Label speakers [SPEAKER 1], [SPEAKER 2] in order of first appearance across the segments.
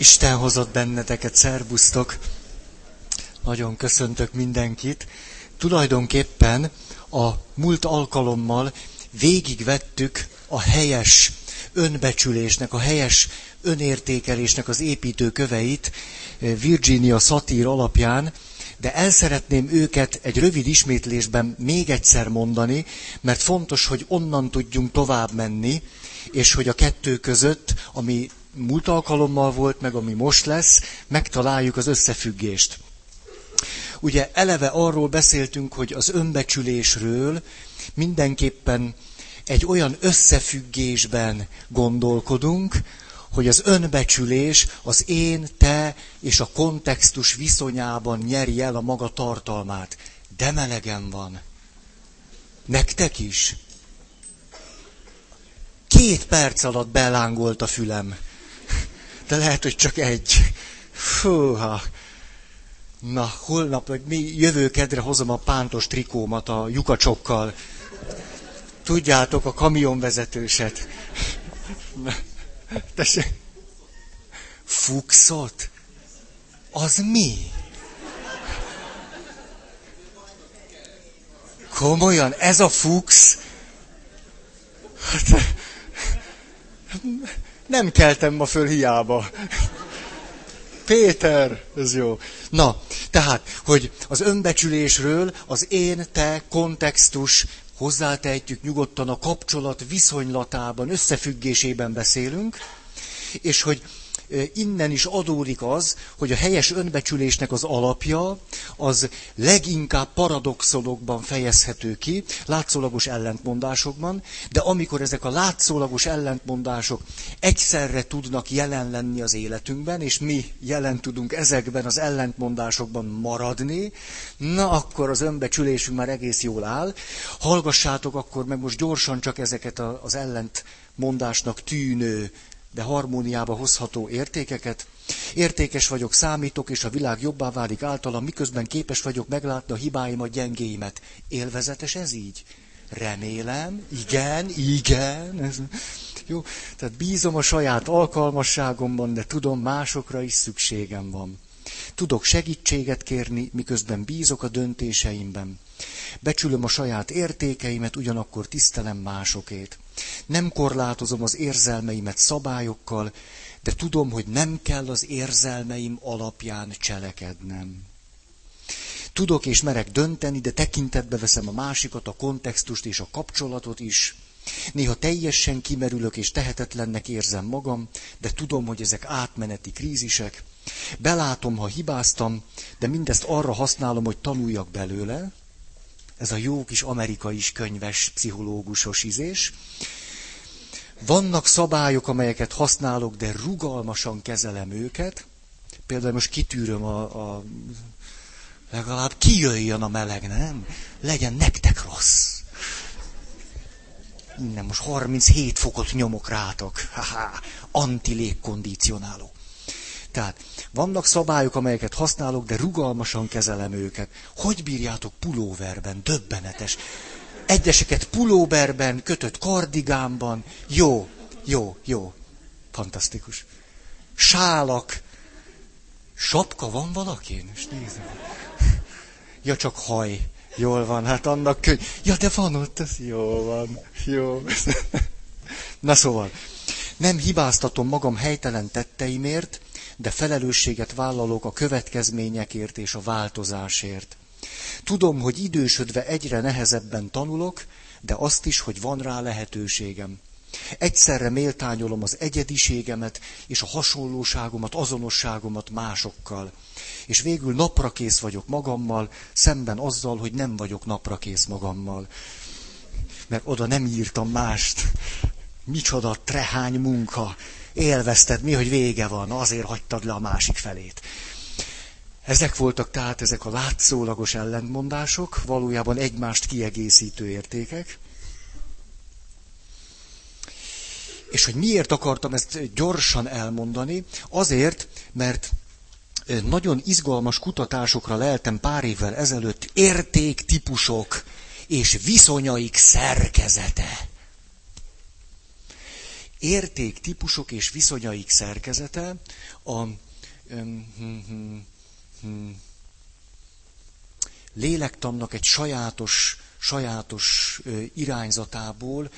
[SPEAKER 1] Isten hozott benneteket, szerbusztok! Nagyon köszöntök mindenkit. Tulajdonképpen a múlt alkalommal végigvettük a helyes önbecsülésnek, a helyes önértékelésnek az építő köveit Virginia Satir alapján, de el szeretném őket egy rövid ismétlésben még egyszer mondani, mert fontos, hogy onnan tudjunk tovább menni, és hogy a kettő között, ami múlt alkalommal volt, meg ami most lesz, megtaláljuk az összefüggést. Ugye eleve arról beszéltünk, hogy az önbecsülésről mindenképpen egy olyan összefüggésben gondolkodunk, hogy az önbecsülés az én, te és a kontextus viszonyában nyeri el a maga tartalmát. De melegen van. Nektek is. Két perc alatt belángolt a fülem. De lehet, hogy csak egy. Fúha. Na, holnap, vagy mi jövő kedre hozom a pántos trikómat a lyukacsokkal. Tudjátok, a kamionvezetőset. Tessék. Fuxot? Az mi? Komolyan, ez a fux? Hát, nem keltem ma föl hiába. Péter, ez jó. Na, tehát, hogy az önbecsülésről az én, te, kontextus, hozzátehetjük nyugodtan a kapcsolat viszonylatában, összefüggésében beszélünk, és hogy innen is adódik az, hogy a helyes önbecsülésnek az alapja az leginkább paradoxolokban fejezhető ki, látszólagos ellentmondásokban, de amikor ezek a látszólagos ellentmondások egyszerre tudnak jelen lenni az életünkben, és mi jelen tudunk ezekben az ellentmondásokban maradni, na akkor az önbecsülésünk már egész jól áll. Hallgassátok akkor meg most gyorsan csak ezeket az ellentmondásnak tűnő de harmóniába hozható értékeket. Értékes vagyok, számítok, és a világ jobbá válik általam, miközben képes vagyok meglátni a hibáimat, gyengéimet. Élvezetes ez így? Remélem, igen, igen. Ez, jó, tehát bízom a saját alkalmasságomban, de tudom, másokra is szükségem van. Tudok segítséget kérni, miközben bízok a döntéseimben. Becsülöm a saját értékeimet, ugyanakkor tisztelem másokét. Nem korlátozom az érzelmeimet szabályokkal, de tudom, hogy nem kell az érzelmeim alapján cselekednem. Tudok és merek dönteni, de tekintetbe veszem a másikat, a kontextust és a kapcsolatot is. Néha teljesen kimerülök és tehetetlennek érzem magam, de tudom, hogy ezek átmeneti krízisek. Belátom, ha hibáztam, de mindezt arra használom, hogy tanuljak belőle, ez a jó kis amerikai is könyves, pszichológusos izés. Vannak szabályok, amelyeket használok, de rugalmasan kezelem őket. Például most kitűröm a, a legalább kijöjjön a meleg, nem? Legyen nektek rossz. Nem, most 37 fokot nyomok rátok. Haha, antilégkondicionáló. Tehát vannak szabályok, amelyeket használok, de rugalmasan kezelem őket. Hogy bírjátok pulóverben? Döbbenetes. Egyeseket pulóverben, kötött kardigánban. Jó, jó, jó. Fantasztikus. Sálak. Sapka van valakin? És nézem. Ja, csak haj. Jól van, hát annak könny. Ja, de van ott, ez jó van. Jó. Na szóval, nem hibáztatom magam helytelen tetteimért, de felelősséget vállalok a következményekért és a változásért. Tudom, hogy idősödve egyre nehezebben tanulok, de azt is, hogy van rá lehetőségem. Egyszerre méltányolom az egyediségemet és a hasonlóságomat, azonosságomat másokkal. És végül naprakész vagyok magammal, szemben azzal, hogy nem vagyok naprakész magammal. Mert oda nem írtam mást. Micsoda trehány munka élvezted mi, hogy vége van, azért hagytad le a másik felét. Ezek voltak tehát ezek a látszólagos ellentmondások, valójában egymást kiegészítő értékek. És hogy miért akartam ezt gyorsan elmondani? Azért, mert nagyon izgalmas kutatásokra leltem pár évvel ezelőtt értéktípusok és viszonyaik szerkezete. értéktípusok és viszonyaik szerkezete a hm, hm, hm, lélektannak egy sajátos, sajátos irányzatából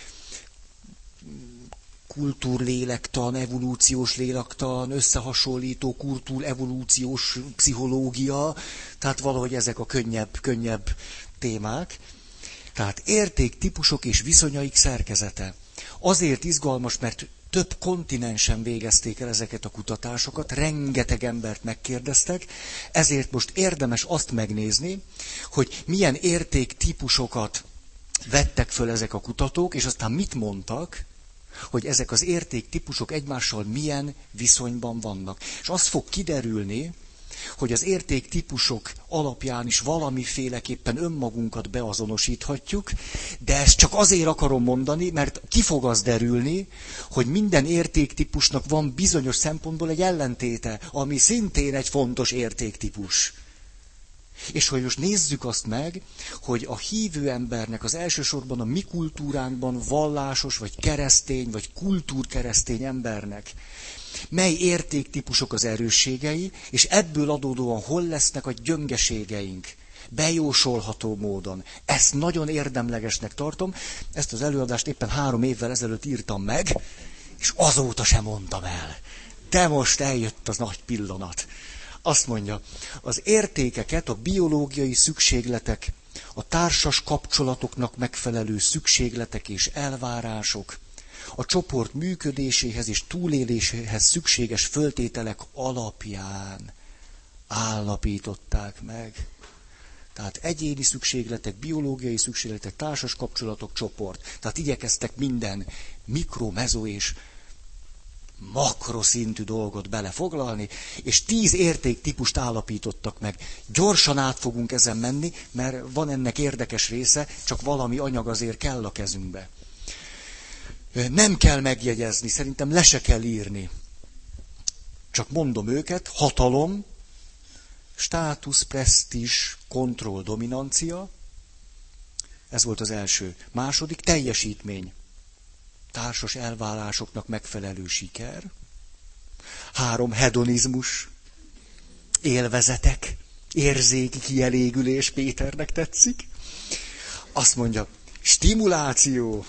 [SPEAKER 1] kultúrlélektan, evolúciós lélektan, összehasonlító kultúr, evolúciós pszichológia, tehát valahogy ezek a könnyebb, könnyebb témák. Tehát értéktípusok és viszonyaik szerkezete. Azért izgalmas, mert több kontinensen végezték el ezeket a kutatásokat, rengeteg embert megkérdeztek, ezért most érdemes azt megnézni, hogy milyen értéktípusokat vettek föl ezek a kutatók, és aztán mit mondtak, hogy ezek az értéktípusok egymással milyen viszonyban vannak. És az fog kiderülni, hogy az értéktípusok alapján is valamiféleképpen önmagunkat beazonosíthatjuk, de ezt csak azért akarom mondani, mert ki fog az derülni, hogy minden értéktípusnak van bizonyos szempontból egy ellentéte, ami szintén egy fontos értéktípus. És hogy most nézzük azt meg, hogy a hívő embernek az elsősorban a mi kultúránkban vallásos, vagy keresztény, vagy kultúrkeresztény embernek mely értéktípusok az erősségei, és ebből adódóan hol lesznek a gyöngeségeink. Bejósolható módon. Ezt nagyon érdemlegesnek tartom. Ezt az előadást éppen három évvel ezelőtt írtam meg, és azóta sem mondtam el. De most eljött az nagy pillanat. Azt mondja, az értékeket, a biológiai szükségletek, a társas kapcsolatoknak megfelelő szükségletek és elvárások, a csoport működéséhez és túléléséhez szükséges föltételek alapján állapították meg. Tehát egyéni szükségletek, biológiai szükségletek, társas kapcsolatok, csoport. Tehát igyekeztek minden mikro, mezo és makroszintű dolgot belefoglalni, és tíz értéktípust állapítottak meg. Gyorsan át fogunk ezen menni, mert van ennek érdekes része, csak valami anyag azért kell a kezünkbe. Nem kell megjegyezni, szerintem le se kell írni. Csak mondom őket, hatalom, státusz, presztis, kontroll, dominancia. Ez volt az első. Második, teljesítmény társas elvárásoknak megfelelő siker. Három, hedonizmus, élvezetek, érzéki kielégülés Péternek tetszik. Azt mondja, stimuláció,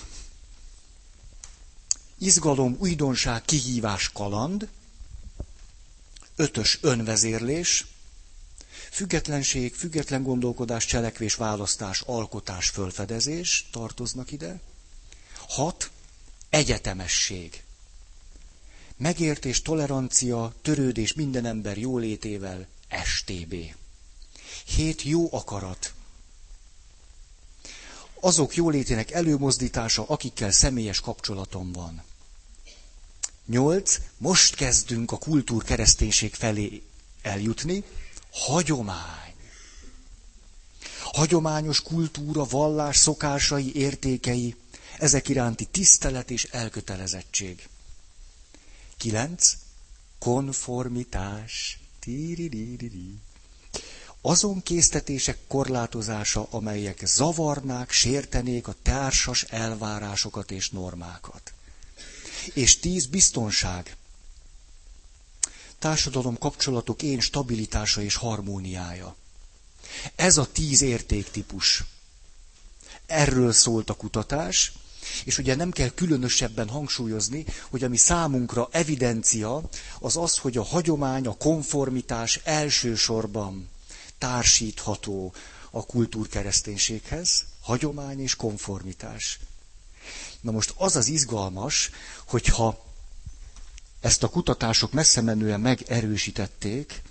[SPEAKER 1] izgalom, újdonság, kihívás, kaland, ötös önvezérlés, függetlenség, független gondolkodás, cselekvés, választás, alkotás, fölfedezés tartoznak ide. Hat, egyetemesség. Megértés, tolerancia, törődés minden ember jólétével, STB. Hét jó akarat. Azok jólétének előmozdítása, akikkel személyes kapcsolatom van. Nyolc, most kezdünk a kultúr kereszténység felé eljutni. Hagyomány. Hagyományos kultúra, vallás, szokásai, értékei, ezek iránti tisztelet és elkötelezettség. Kilenc, konformitás. Azon késztetések korlátozása, amelyek zavarnák, sértenék a társas elvárásokat és normákat. És tíz, biztonság. Társadalom kapcsolatok én stabilitása és harmóniája. Ez a tíz értéktípus. Erről szólt a kutatás, és ugye nem kell különösebben hangsúlyozni, hogy ami számunkra evidencia, az az, hogy a hagyomány, a konformitás elsősorban társítható a kultúrkereszténységhez, hagyomány és konformitás. Na most az az izgalmas, hogyha ezt a kutatások messze menően megerősítették,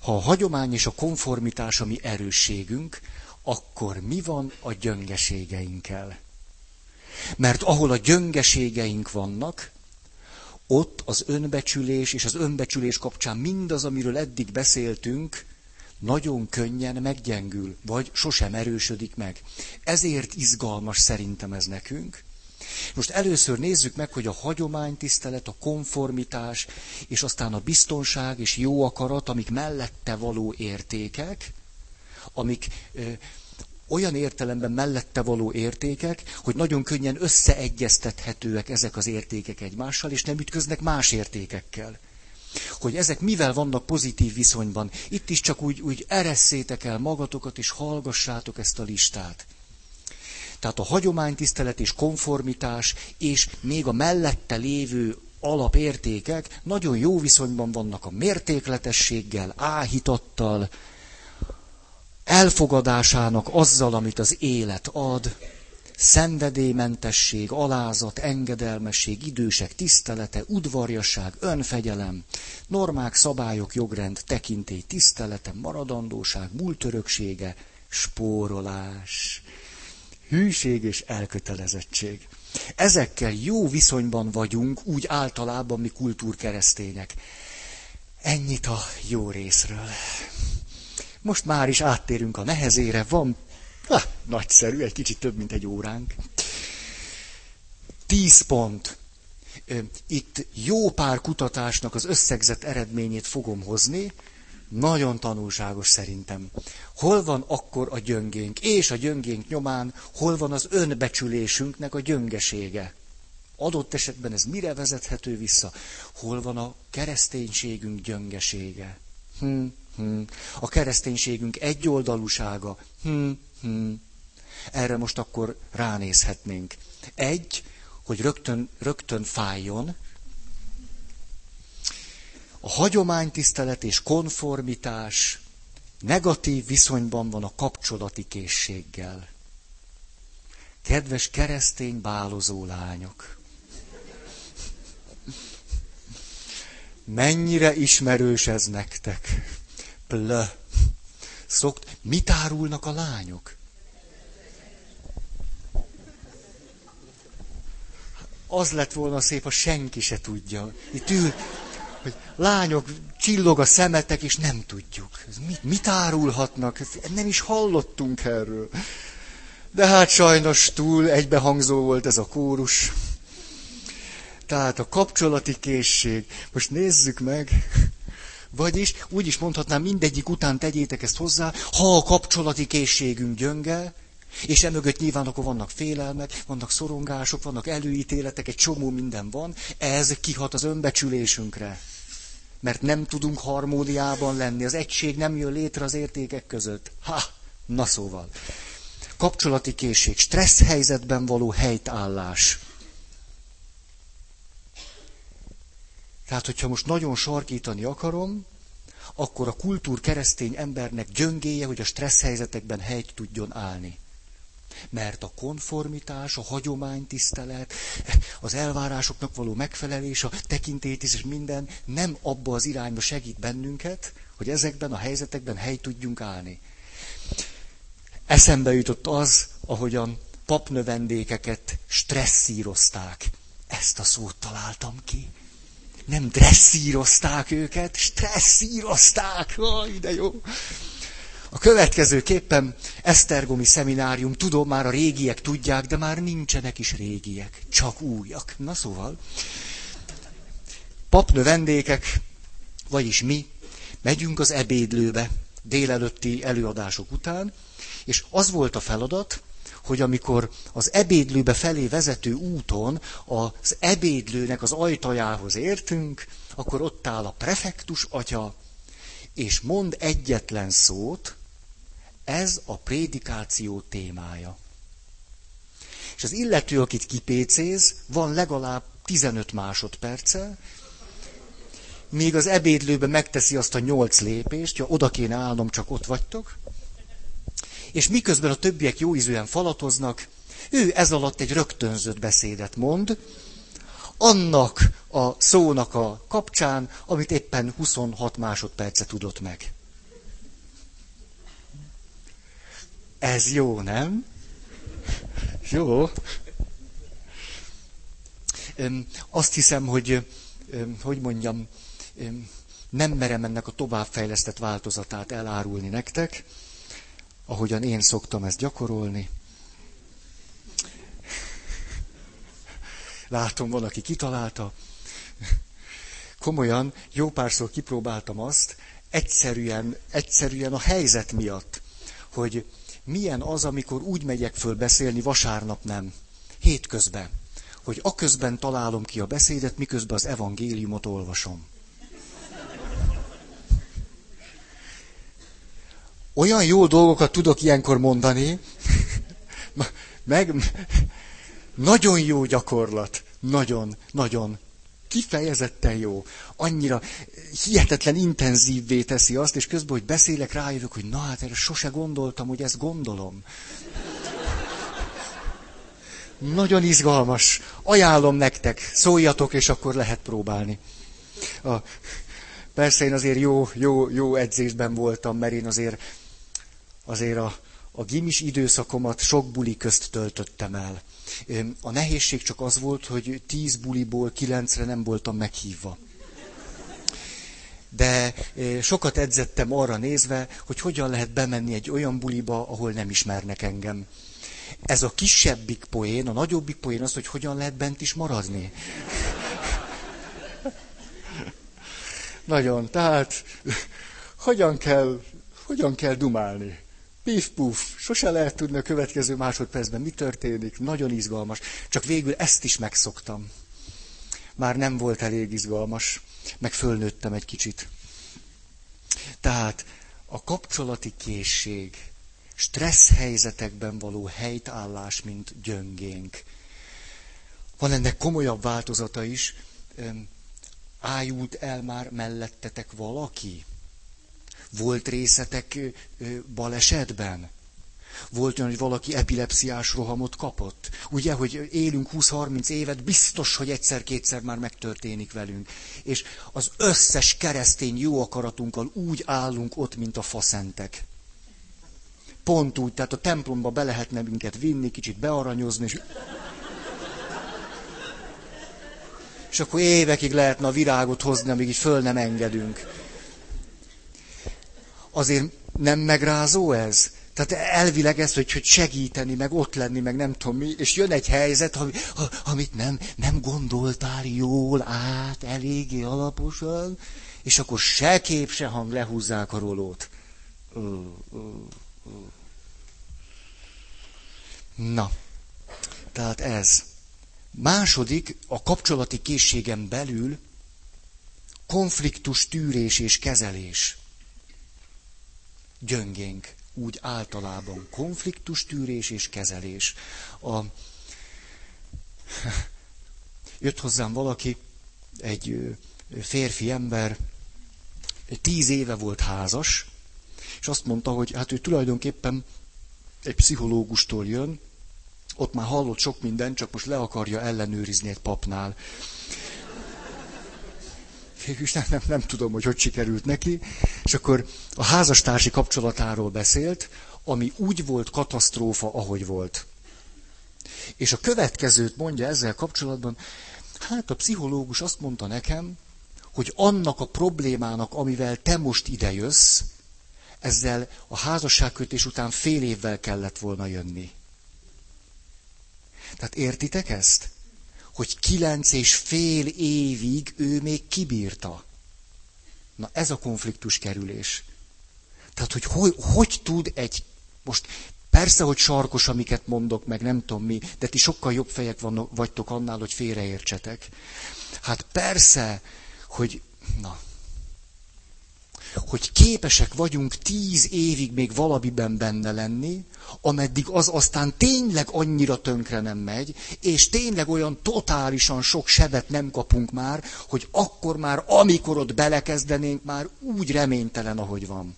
[SPEAKER 1] ha a hagyomány és a konformitás a mi erősségünk, akkor mi van a gyöngeségeinkkel? Mert ahol a gyöngeségeink vannak, ott az önbecsülés és az önbecsülés kapcsán mindaz, amiről eddig beszéltünk, nagyon könnyen meggyengül, vagy sosem erősödik meg. Ezért izgalmas szerintem ez nekünk. Most először nézzük meg, hogy a hagyománytisztelet, a konformitás, és aztán a biztonság és jó akarat, amik mellette való értékek, amik olyan értelemben mellette való értékek, hogy nagyon könnyen összeegyeztethetőek ezek az értékek egymással, és nem ütköznek más értékekkel. Hogy ezek mivel vannak pozitív viszonyban. Itt is csak úgy, úgy eresszétek el magatokat, és hallgassátok ezt a listát. Tehát a hagyománytisztelet és konformitás, és még a mellette lévő alapértékek nagyon jó viszonyban vannak a mértékletességgel, áhítattal, elfogadásának azzal, amit az élet ad, szenvedélymentesség, alázat, engedelmesség, idősek tisztelete, udvarjasság, önfegyelem, normák, szabályok, jogrend, tekintély, tisztelete, maradandóság, múltöröksége, spórolás, hűség és elkötelezettség. Ezekkel jó viszonyban vagyunk, úgy általában mi kultúrkeresztények. Ennyit a jó részről. Most már is áttérünk a nehezére, van, ha, nagyszerű, egy kicsit több, mint egy óránk. Tíz pont. Itt jó pár kutatásnak az összegzett eredményét fogom hozni, nagyon tanulságos szerintem. Hol van akkor a gyöngénk, és a gyöngénk nyomán hol van az önbecsülésünknek a gyöngesége? Adott esetben ez mire vezethető vissza? Hol van a kereszténységünk gyöngesége? Hm, hm. A kereszténységünk egyoldalúsága? Hm, hm. Erre most akkor ránézhetnénk. Egy, hogy rögtön, rögtön fájjon, a hagyománytisztelet és konformitás negatív viszonyban van a kapcsolati készséggel. Kedves keresztény bálozó lányok! Mennyire ismerős ez nektek? Plö. Szokt, mit árulnak a lányok? Az lett volna szép, ha senki se tudja. Itt ül, hogy lányok, csillog a szemetek, és nem tudjuk. Mit, mit árulhatnak? Nem is hallottunk erről. De hát sajnos túl egybehangzó volt ez a kórus. Tehát a kapcsolati készség. Most nézzük meg. Vagyis úgy is mondhatnám, mindegyik után tegyétek ezt hozzá, ha a kapcsolati készségünk gyönge, és emögött nyilván akkor vannak félelmek, vannak szorongások, vannak előítéletek, egy csomó minden van, ez kihat az önbecsülésünkre mert nem tudunk harmóniában lenni, az egység nem jön létre az értékek között. Ha, na szóval. Kapcsolati készség, stressz helyzetben való helytállás. Tehát, hogyha most nagyon sarkítani akarom, akkor a kultúr keresztény embernek gyöngéje, hogy a stressz helyzetekben helyt tudjon állni. Mert a konformitás, a hagyománytisztelet, az elvárásoknak való megfelelés, a tekintélytíz és minden nem abba az irányba segít bennünket, hogy ezekben a helyzetekben hely tudjunk állni. Eszembe jutott az, ahogyan papnövendékeket stresszírozták. Ezt a szót találtam ki. Nem dresszírozták őket, stresszírozták. Aj, de jó. A következőképpen Esztergomi szeminárium, tudom, már a régiek tudják, de már nincsenek is régiek, csak újak. Na szóval, papnövendékek, vagyis mi, megyünk az ebédlőbe délelőtti előadások után, és az volt a feladat, hogy amikor az ebédlőbe felé vezető úton az ebédlőnek az ajtajához értünk, akkor ott áll a prefektus atya, és mond egyetlen szót, ez a prédikáció témája. És az illető, akit kipécéz, van legalább 15 másodperce, míg az ebédlőben megteszi azt a nyolc lépést, ja, oda kéne állnom, csak ott vagytok, és miközben a többiek jóízűen falatoznak, ő ez alatt egy rögtönzött beszédet mond, annak a szónak a kapcsán, amit éppen 26 másodperce tudott meg. Ez jó, nem? Jó. Azt hiszem, hogy, hogy mondjam, nem merem ennek a továbbfejlesztett változatát elárulni nektek, ahogyan én szoktam ezt gyakorolni. Látom, van, aki kitalálta. Komolyan, jó párszor kipróbáltam azt, egyszerűen, egyszerűen a helyzet miatt, hogy milyen az, amikor úgy megyek föl beszélni, vasárnap nem, hétközben, hogy aközben találom ki a beszédet, miközben az evangéliumot olvasom. Olyan jó dolgokat tudok ilyenkor mondani, meg nagyon jó gyakorlat, nagyon, nagyon, kifejezetten jó. Annyira hihetetlen intenzívvé teszi azt, és közben, hogy beszélek, rájövök, hogy na hát erre sose gondoltam, hogy ezt gondolom. Nagyon izgalmas. Ajánlom nektek, szóljatok, és akkor lehet próbálni. A, persze én azért jó, jó, jó edzésben voltam, mert én azért, azért a, a gimis időszakomat sok buli közt töltöttem el. A nehézség csak az volt, hogy tíz buliból kilencre nem voltam meghívva. De sokat edzettem arra nézve, hogy hogyan lehet bemenni egy olyan buliba, ahol nem ismernek engem. Ez a kisebbik poén, a nagyobbik poén az, hogy hogyan lehet bent is maradni. Nagyon, tehát hogyan kell, hogyan kell dumálni. Pif-puf, sose lehet tudni a következő másodpercben, mi történik, nagyon izgalmas. Csak végül ezt is megszoktam. Már nem volt elég izgalmas, meg fölnőttem egy kicsit. Tehát a kapcsolati készség, stressz helyzetekben való helytállás, mint gyöngénk. Van ennek komolyabb változata is. Ájult el már mellettetek valaki? Volt részetek balesetben? Volt olyan, hogy valaki epilepsziás rohamot kapott? Ugye, hogy élünk 20-30 évet, biztos, hogy egyszer-kétszer már megtörténik velünk. És az összes keresztény jó akaratunkkal úgy állunk ott, mint a faszentek. Pont úgy, tehát a templomba be lehetne minket vinni, kicsit bearanyozni, és... És akkor évekig lehetne a virágot hozni, amíg így föl nem engedünk azért nem megrázó ez? Tehát elvileg ez, hogy, hogy segíteni, meg ott lenni, meg nem tudom mi, és jön egy helyzet, ami, amit nem, nem gondoltál jól át, eléggé alaposan, és akkor se kép, se hang lehúzzák a rolót. Na, tehát ez. Második, a kapcsolati készségen belül konfliktus tűrés és kezelés gyöngénk, úgy általában konfliktus tűrés és kezelés. A... Jött hozzám valaki, egy férfi ember, tíz éve volt házas, és azt mondta, hogy hát ő tulajdonképpen egy pszichológustól jön, ott már hallott sok mindent, csak most le akarja ellenőrizni egy papnál nem, nem, nem tudom, hogy hogy sikerült neki, és akkor a házastársi kapcsolatáról beszélt, ami úgy volt katasztrófa, ahogy volt. És a következőt mondja ezzel kapcsolatban, hát a pszichológus azt mondta nekem, hogy annak a problémának, amivel te most idejössz, ezzel a házasságkötés után fél évvel kellett volna jönni. Tehát értitek ezt? Hogy kilenc és fél évig ő még kibírta. Na ez a konfliktus kerülés. Tehát, hogy hogy, hogy tud egy, most persze, hogy sarkos, amiket mondok, meg nem tudom mi, de ti sokkal jobb fejek vannak, vagytok annál, hogy félreértsetek. Hát persze, hogy, na, hogy képesek vagyunk tíz évig még valamiben benne lenni, ameddig az aztán tényleg annyira tönkre nem megy, és tényleg olyan totálisan sok sebet nem kapunk már, hogy akkor már, amikor ott belekezdenénk, már úgy reménytelen, ahogy van.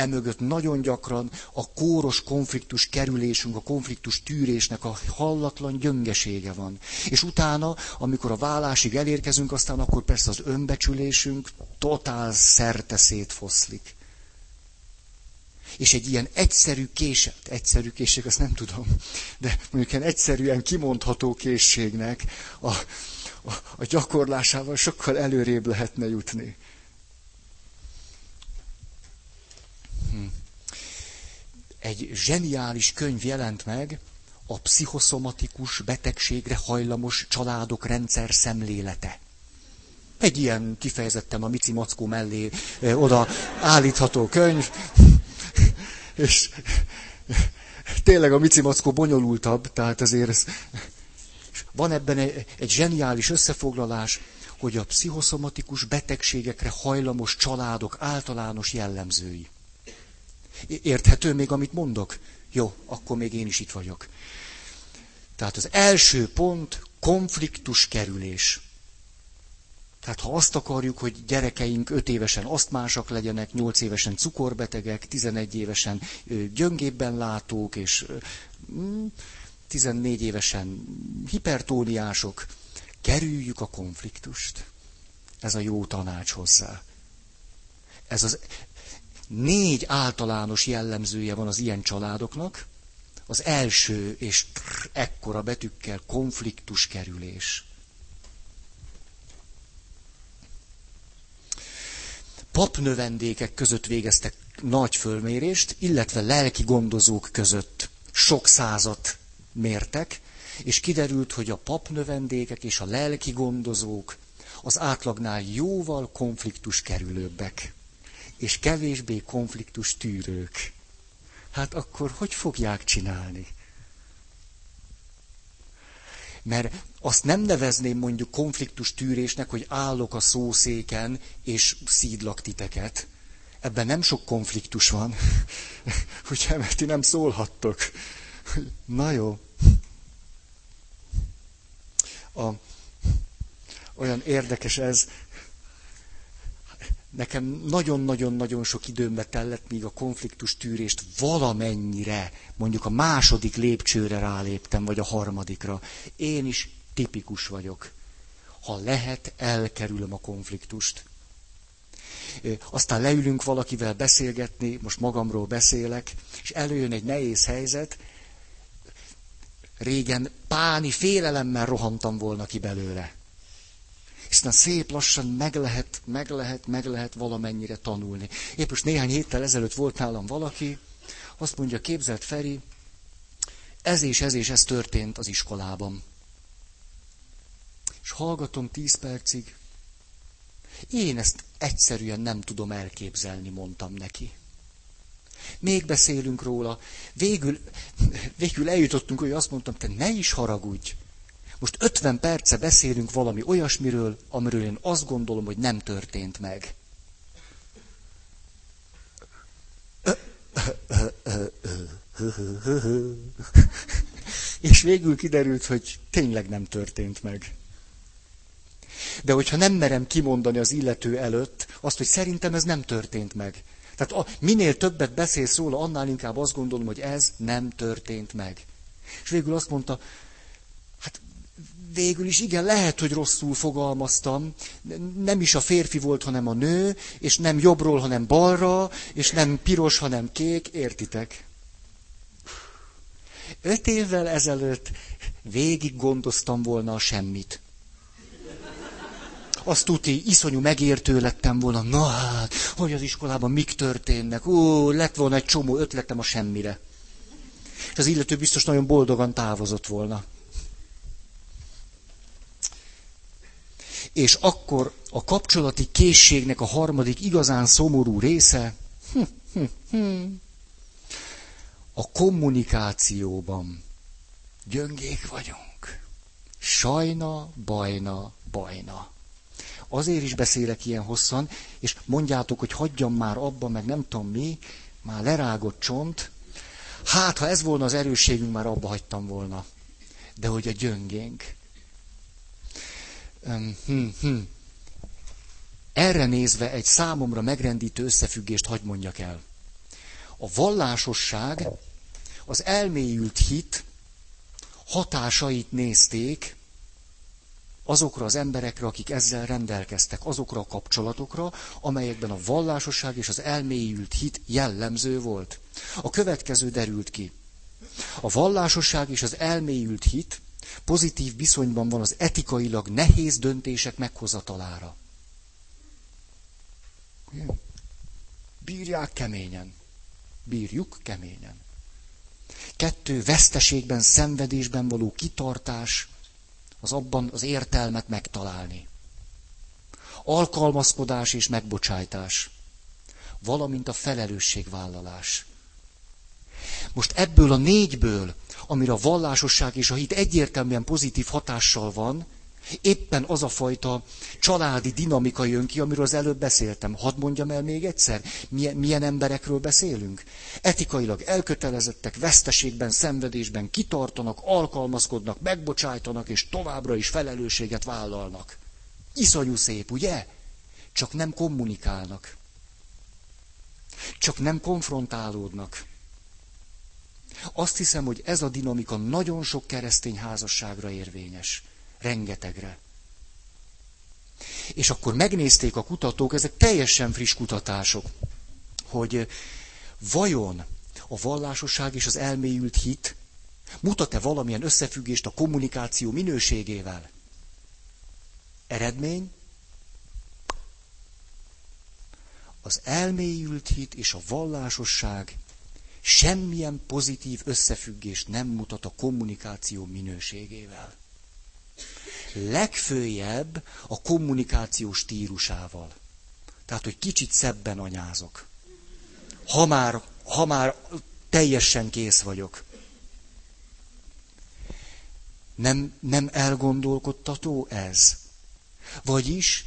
[SPEAKER 1] Emögött nagyon gyakran a kóros konfliktus kerülésünk, a konfliktus tűrésnek a hallatlan gyöngesége van. És utána, amikor a vállásig elérkezünk, aztán akkor persze az önbecsülésünk totál szerte szétfoszlik. És egy ilyen egyszerű késed, egyszerű készség, azt nem tudom, de mondjuk ilyen egyszerűen kimondható készségnek a, a, a gyakorlásával sokkal előrébb lehetne jutni. Hm. Egy zseniális könyv jelent meg, a pszichoszomatikus betegségre hajlamos családok rendszer szemlélete. Egy ilyen kifejezetten a Mici Mackó mellé oda állítható könyv. És tényleg a Mici Mackó bonyolultabb, tehát azért ez... van ebben egy, egy zseniális összefoglalás, hogy a pszichoszomatikus betegségekre hajlamos családok általános jellemzői. Érthető még, amit mondok? Jó, akkor még én is itt vagyok. Tehát az első pont konfliktus kerülés. Tehát ha azt akarjuk, hogy gyerekeink 5 évesen asztmásak legyenek, 8 évesen cukorbetegek, 11 évesen gyöngébben látók, és 14 mm, évesen hipertóniások, kerüljük a konfliktust. Ez a jó tanács hozzá. Ez az négy általános jellemzője van az ilyen családoknak. Az első, és ekkora betűkkel konfliktus kerülés. papnövendékek között végeztek nagy fölmérést, illetve lelki gondozók között sok százat mértek, és kiderült, hogy a papnövendékek és a lelki gondozók az átlagnál jóval konfliktus kerülőbbek, és kevésbé konfliktus tűrők. Hát akkor hogy fogják csinálni? Mert azt nem nevezném mondjuk konfliktus tűrésnek, hogy állok a szószéken és szídlak titeket. Ebben nem sok konfliktus van. Ugye, mert ti nem szólhattok. Na jó. A, olyan érdekes ez, nekem nagyon-nagyon-nagyon sok időmbe tellett, míg a konfliktus tűrést valamennyire, mondjuk a második lépcsőre ráléptem, vagy a harmadikra. Én is tipikus vagyok. Ha lehet, elkerülöm a konfliktust. Aztán leülünk valakivel beszélgetni, most magamról beszélek, és előjön egy nehéz helyzet, régen páni félelemmel rohantam volna ki belőle. Aztán szép lassan meg lehet, meg lehet, meg lehet valamennyire tanulni. Épp most néhány héttel ezelőtt volt nálam valaki, azt mondja, képzelt Feri, ez és ez és ez történt az iskolában. És hallgatom tíz percig. Én ezt egyszerűen nem tudom elképzelni, mondtam neki. Még beszélünk róla. Végül, végül eljutottunk, hogy azt mondtam, te ne is haragudj. Most 50 perce beszélünk valami olyasmiről, amiről én azt gondolom, hogy nem történt meg. És végül kiderült, hogy tényleg nem történt meg. De hogyha nem merem kimondani az illető előtt azt, hogy szerintem ez nem történt meg. Tehát a, minél többet beszélsz róla, annál inkább azt gondolom, hogy ez nem történt meg. És végül azt mondta, végül is igen, lehet, hogy rosszul fogalmaztam. Nem is a férfi volt, hanem a nő, és nem jobbról, hanem balra, és nem piros, hanem kék, értitek? Öt évvel ezelőtt végig gondoztam volna a semmit azt tuti, iszonyú megértő lettem volna, na hát, hogy az iskolában mik történnek, ó, lett volna egy csomó ötletem a semmire. És az illető biztos nagyon boldogan távozott volna. És akkor a kapcsolati készségnek a harmadik igazán szomorú része, hm, hm, hm, a kommunikációban gyöngék vagyunk. Sajna, bajna, bajna. Azért is beszélek ilyen hosszan, és mondjátok, hogy hagyjam már abba, meg nem tudom mi, már lerágott csont. Hát, ha ez volna az erősségünk, már abba hagytam volna. De hogy a gyöngénk. Hm, hm. Erre nézve egy számomra megrendítő összefüggést hagy mondjak el. A vallásosság, az elmélyült hit hatásait nézték azokra az emberekre, akik ezzel rendelkeztek, azokra a kapcsolatokra, amelyekben a vallásosság és az elmélyült hit jellemző volt. A következő derült ki. A vallásosság és az elmélyült hit pozitív viszonyban van az etikailag nehéz döntések meghozatalára. Bírják keményen. Bírjuk keményen. Kettő, veszteségben, szenvedésben való kitartás, az abban az értelmet megtalálni. Alkalmazkodás és megbocsájtás, valamint a felelősségvállalás. Most ebből a négyből, amire a vallásosság és a hit egyértelműen pozitív hatással van, éppen az a fajta családi dinamika jön ki, amiről az előbb beszéltem. Hadd mondjam el még egyszer, milyen, milyen emberekről beszélünk. Etikailag elkötelezettek, veszteségben, szenvedésben kitartanak, alkalmazkodnak, megbocsájtanak, és továbbra is felelősséget vállalnak. Iszonyú szép, ugye? Csak nem kommunikálnak. Csak nem konfrontálódnak. Azt hiszem, hogy ez a dinamika nagyon sok keresztény házasságra érvényes. Rengetegre. És akkor megnézték a kutatók, ezek teljesen friss kutatások, hogy vajon a vallásosság és az elmélyült hit mutat-e valamilyen összefüggést a kommunikáció minőségével? Eredmény? Az elmélyült hit és a vallásosság semmilyen pozitív összefüggést nem mutat a kommunikáció minőségével. Legfőjebb a kommunikáció stílusával. Tehát, hogy kicsit szebben anyázok. Ha már, ha már teljesen kész vagyok. Nem, nem elgondolkodtató ez? Vagyis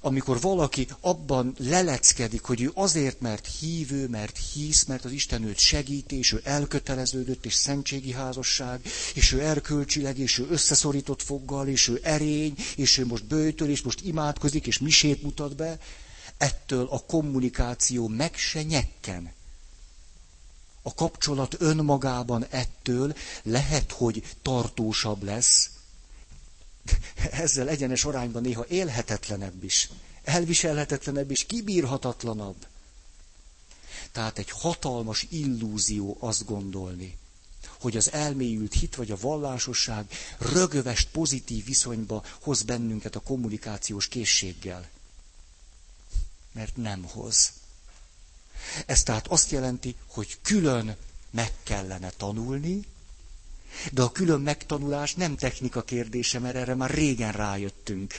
[SPEAKER 1] amikor valaki abban leleckedik, hogy ő azért, mert hívő, mert hisz, mert az Isten őt segít, és ő elköteleződött, és szentségi házasság, és ő erkölcsileg, és ő összeszorított foggal, és ő erény, és ő most bőjtöl, és most imádkozik, és misét mutat be, ettől a kommunikáció meg se nyekken. A kapcsolat önmagában ettől lehet, hogy tartósabb lesz, ezzel egyenes arányban néha élhetetlenebb is, elviselhetetlenebb és kibírhatatlanabb. Tehát egy hatalmas illúzió azt gondolni, hogy az elmélyült hit vagy a vallásosság rögövest pozitív viszonyba hoz bennünket a kommunikációs készséggel. Mert nem hoz. Ez tehát azt jelenti, hogy külön meg kellene tanulni, de a külön megtanulás nem technika kérdése, mert erre már régen rájöttünk,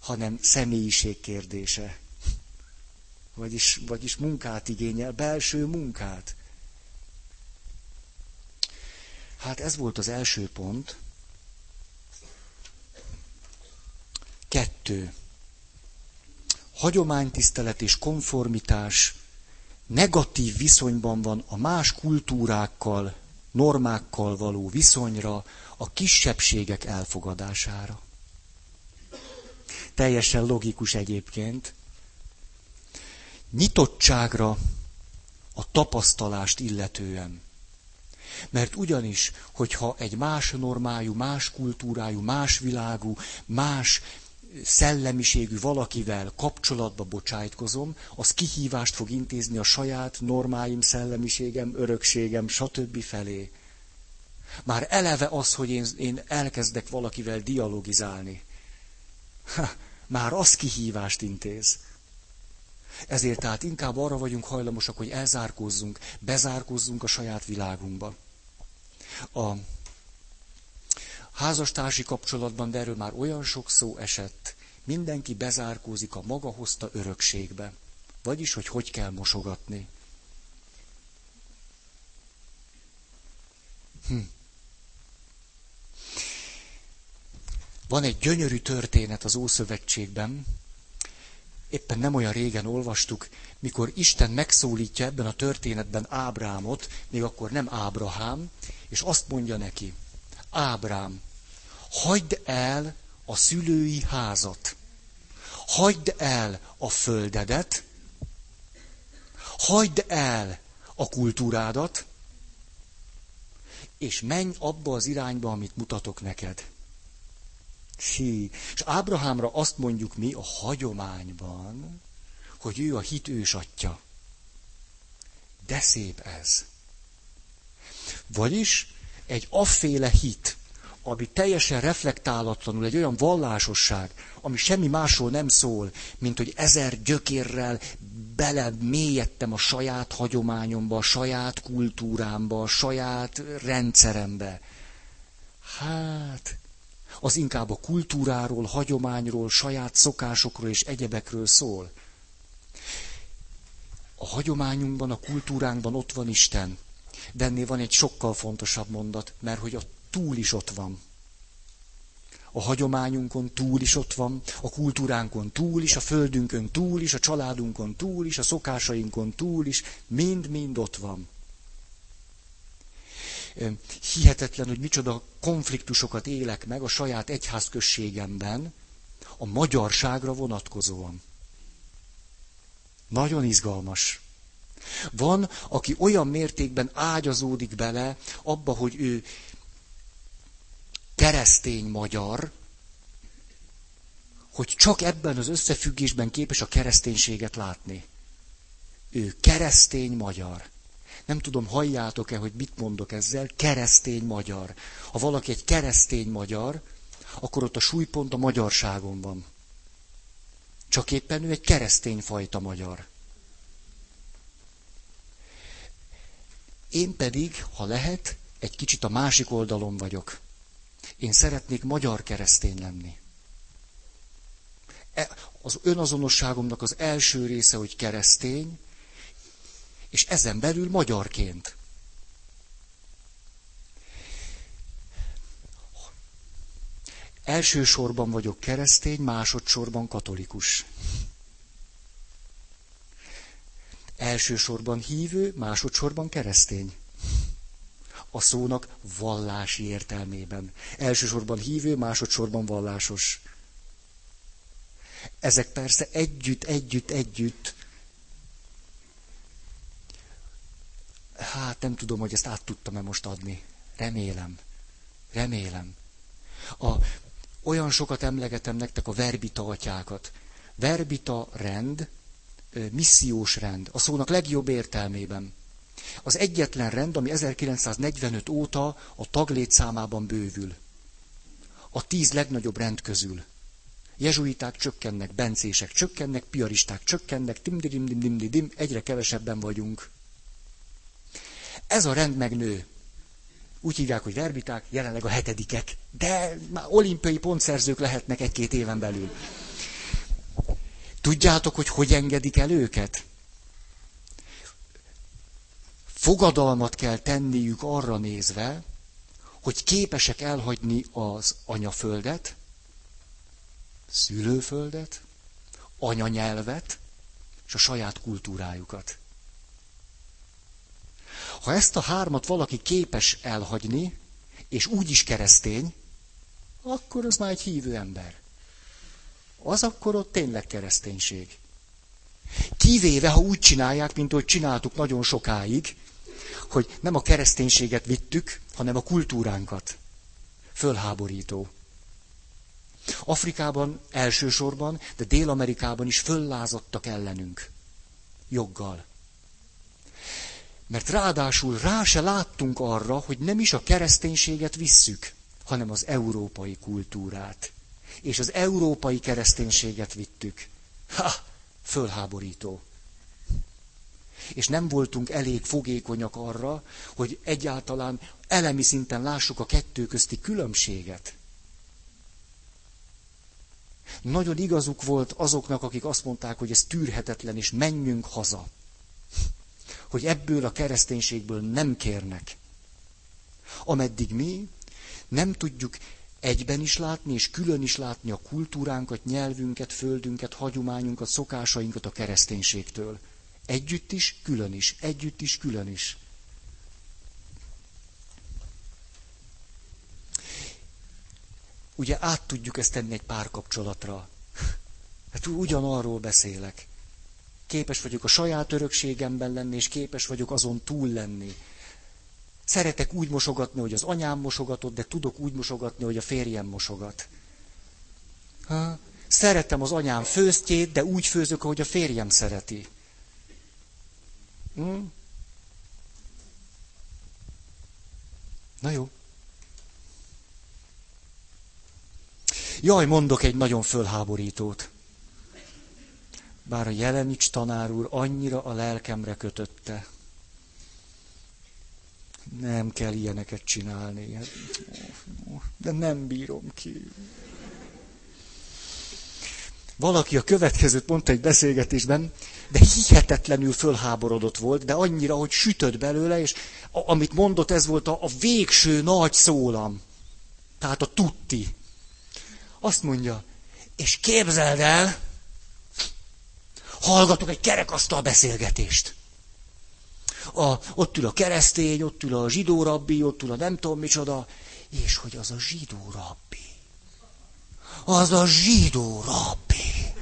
[SPEAKER 1] hanem személyiség kérdése. Vagyis, vagyis munkát igényel, belső munkát. Hát ez volt az első pont. Kettő. Hagyománytisztelet és konformitás negatív viszonyban van a más kultúrákkal, normákkal való viszonyra, a kisebbségek elfogadására. Teljesen logikus egyébként. Nyitottságra a tapasztalást illetően. Mert ugyanis, hogyha egy más normájú, más kultúrájú, más világú, más szellemiségű valakivel kapcsolatba bocsájtkozom, az kihívást fog intézni a saját normáim, szellemiségem, örökségem, stb. felé. Már eleve az, hogy én, én elkezdek valakivel dialogizálni. Ha, már az kihívást intéz. Ezért tehát inkább arra vagyunk hajlamosak, hogy elzárkózzunk, bezárkózzunk a saját világunkba. A házastársi kapcsolatban, de erről már olyan sok szó esett, mindenki bezárkózik a maga hozta örökségbe. Vagyis, hogy hogy kell mosogatni. Hm. Van egy gyönyörű történet az Ószövetségben, éppen nem olyan régen olvastuk, mikor Isten megszólítja ebben a történetben Ábrámot, még akkor nem Ábrahám, és azt mondja neki, Ábrám, hagyd el a szülői házat, hagyd el a földedet, hagyd el a kultúrádat, és menj abba az irányba, amit mutatok neked. Sí. És Ábrahámra azt mondjuk mi a hagyományban, hogy ő a hit ősatja. De szép ez. Vagyis egy afféle hit, ami teljesen reflektálatlanul, egy olyan vallásosság, ami semmi másról nem szól, mint hogy ezer gyökérrel bele mélyedtem a saját hagyományomba, a saját kultúrámba, a saját rendszerembe. Hát, az inkább a kultúráról, hagyományról, saját szokásokról és egyebekről szól. A hagyományunkban, a kultúránkban ott van Isten. De ennél van egy sokkal fontosabb mondat, mert hogy a túl is ott van. A hagyományunkon túl is ott van, a kultúránkon túl is, a földünkön túl is, a családunkon túl is, a szokásainkon túl is, mind-mind ott van. Hihetetlen, hogy micsoda konfliktusokat élek meg a saját egyházközségemben, a magyarságra vonatkozóan. Nagyon izgalmas. Van, aki olyan mértékben ágyazódik bele abba, hogy ő keresztény magyar, hogy csak ebben az összefüggésben képes a kereszténységet látni. Ő keresztény magyar. Nem tudom, halljátok-e, hogy mit mondok ezzel, keresztény magyar. Ha valaki egy keresztény magyar, akkor ott a súlypont a magyarságon van. Csak éppen ő egy keresztény fajta magyar. Én pedig, ha lehet, egy kicsit a másik oldalon vagyok. Én szeretnék magyar keresztény lenni. E, az önazonosságomnak az első része, hogy keresztény, és ezen belül magyarként. Elsősorban vagyok keresztény, másodszorban katolikus. Elsősorban hívő, másodszorban keresztény. A szónak vallási értelmében. Elsősorban hívő, másodszorban vallásos. Ezek persze együtt, együtt, együtt. Hát nem tudom, hogy ezt át tudtam-e most adni. Remélem. Remélem. A, olyan sokat emlegetem nektek a verbita atyákat. Verbita rend, missziós rend, a szónak legjobb értelmében. Az egyetlen rend, ami 1945 óta a taglétszámában bővül. A tíz legnagyobb rend közül. Jezsuiták csökkennek, bencések csökkennek, piaristák csökkennek, dim dim dim dim dim egyre kevesebben vagyunk. Ez a rend megnő. Úgy hívják, hogy verbiták, jelenleg a hetedikek, de már olimpiai pontszerzők lehetnek egy-két éven belül. Tudjátok, hogy hogy engedik el őket? Fogadalmat kell tenniük arra nézve, hogy képesek elhagyni az anyaföldet, szülőföldet, anyanyelvet és a saját kultúrájukat. Ha ezt a hármat valaki képes elhagyni, és úgy is keresztény, akkor az már egy hívő ember. Az akkor ott tényleg kereszténység. Kivéve, ha úgy csinálják, mint ahogy csináltuk nagyon sokáig, hogy nem a kereszténységet vittük, hanem a kultúránkat. Fölháborító. Afrikában elsősorban, de Dél-Amerikában is föllázadtak ellenünk. Joggal. Mert ráadásul rá se láttunk arra, hogy nem is a kereszténységet visszük, hanem az európai kultúrát. És az európai kereszténységet vittük. Ha! Fölháborító. És nem voltunk elég fogékonyak arra, hogy egyáltalán elemi szinten lássuk a kettő közti különbséget. Nagyon igazuk volt azoknak, akik azt mondták, hogy ez tűrhetetlen, és menjünk haza hogy ebből a kereszténységből nem kérnek. Ameddig mi nem tudjuk egyben is látni, és külön is látni a kultúránkat, nyelvünket, földünket, hagyományunkat, szokásainkat a kereszténységtől. Együtt is, külön is. Együtt is, külön is. Ugye át tudjuk ezt tenni egy párkapcsolatra. Hát ugyanarról beszélek. Képes vagyok a saját örökségemben lenni, és képes vagyok azon túl lenni. Szeretek úgy mosogatni, hogy az anyám mosogatott, de tudok úgy mosogatni, hogy a férjem mosogat. Ha? Szeretem az anyám főztjét, de úgy főzök, ahogy a férjem szereti. Hm? Na jó. Jaj, mondok egy nagyon fölháborítót bár a Jelenics tanár úr annyira a lelkemre kötötte. Nem kell ilyeneket csinálni. De nem bírom ki. Valaki a következőt mondta egy beszélgetésben, de hihetetlenül fölháborodott volt, de annyira, hogy sütött belőle, és a, amit mondott, ez volt a, a végső nagy szólam. Tehát a tutti. Azt mondja, és képzeld el, hallgatok egy kerekasztal beszélgetést. A, ott ül a keresztény, ott ül a zsidó rabbi, ott ül a nem tudom micsoda, és hogy az a zsidó rabbi. Az a zsidó rabbi.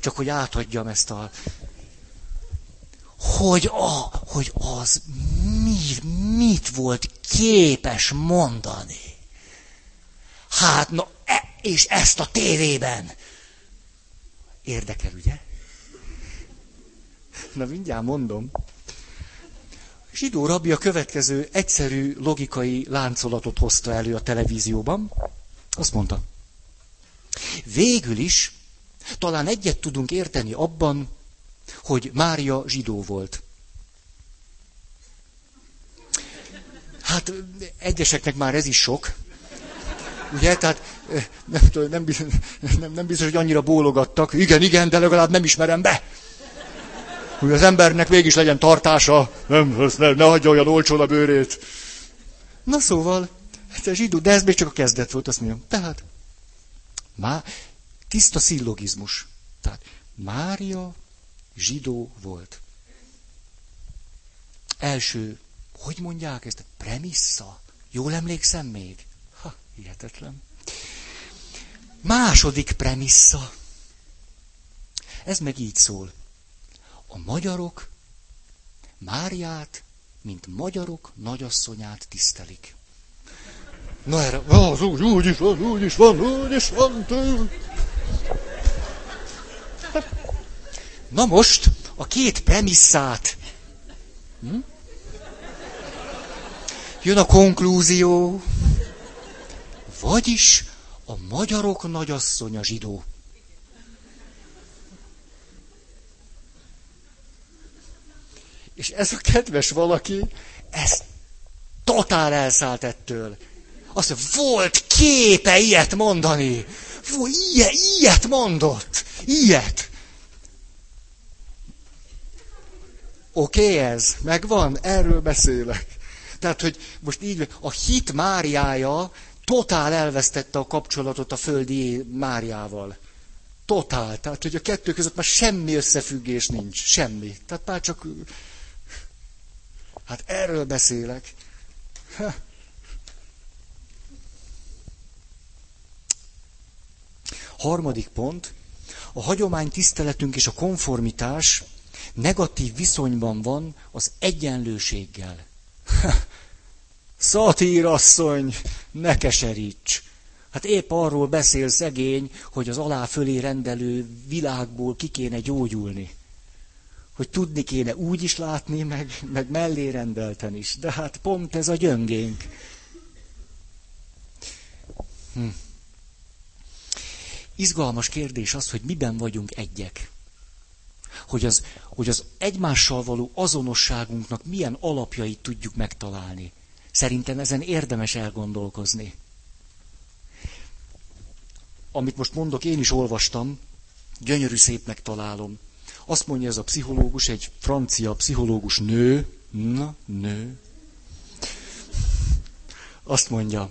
[SPEAKER 1] Csak hogy átadjam ezt a... Hogy, a, hogy az mi, mit volt képes mondani. Hát, na, e, és ezt a tévében. Érdekel, ugye? Na, mindjárt mondom. Zsidó rabbi a következő egyszerű logikai láncolatot hozta elő a televízióban. Azt mondta, végül is talán egyet tudunk érteni abban, hogy Mária zsidó volt. Hát egyeseknek már ez is sok. Ugye, tehát nem, nem, nem, nem biztos, hogy annyira bólogattak. Igen, igen, de legalább nem ismerem be hogy az embernek mégis legyen tartása, nem, ne, ne hagyja olyan olcsón a bőrét. Na szóval, hát a zsidó, de ez még csak a kezdet volt, azt mondjam. Tehát, má, tiszta szillogizmus. Tehát, Mária zsidó volt. Első, hogy mondják ezt? Premissza. Jól emlékszem még? Ha, hihetetlen. Második premissza. Ez meg így szól a magyarok Máriát, mint magyarok nagyasszonyát tisztelik. Na erre, az úgy, úgy is van, úgy is van, úgy is van. Na most a két premisszát. Hm? Jön a konklúzió. Vagyis a magyarok nagyasszonya zsidó. És ez a kedves valaki, ez totál elszállt ettől. Azt mondja, volt képe ilyet mondani. Fú, ilyet, ilyet mondott. Ilyet. Oké okay, ez, megvan, erről beszélek. Tehát, hogy most így, a hit Máriája totál elvesztette a kapcsolatot a földi Máriával. Totál. Tehát, hogy a kettő között már semmi összefüggés nincs. Semmi. Tehát már csak Hát erről beszélek. Ha. Harmadik pont. A hagyomány tiszteletünk és a konformitás negatív viszonyban van az egyenlőséggel. Szatírasszony, ne keseríts! Hát épp arról beszél szegény, hogy az alá fölé rendelő világból ki kéne gyógyulni hogy tudni kéne úgy is látni, meg, meg mellé rendelten is. De hát pont ez a gyöngénk. Hm. Izgalmas kérdés az, hogy miben vagyunk egyek. Hogy az, hogy az egymással való azonosságunknak milyen alapjait tudjuk megtalálni. Szerintem ezen érdemes elgondolkozni. Amit most mondok, én is olvastam, gyönyörű szépnek találom. Azt mondja ez a pszichológus, egy francia pszichológus nő, na, nő, azt mondja,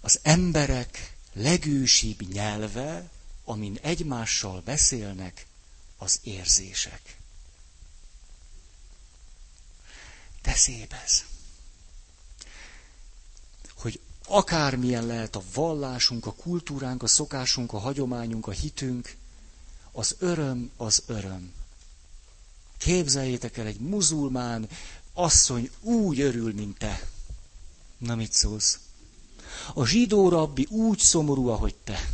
[SPEAKER 1] az emberek legősibb nyelve, amin egymással beszélnek, az érzések. De szép ez. Hogy akármilyen lehet a vallásunk, a kultúránk, a szokásunk, a hagyományunk, a hitünk, az öröm az öröm. Képzeljétek el, egy muzulmán asszony úgy örül, mint te. Na mit szólsz? A zsidó rabbi úgy szomorú, ahogy te.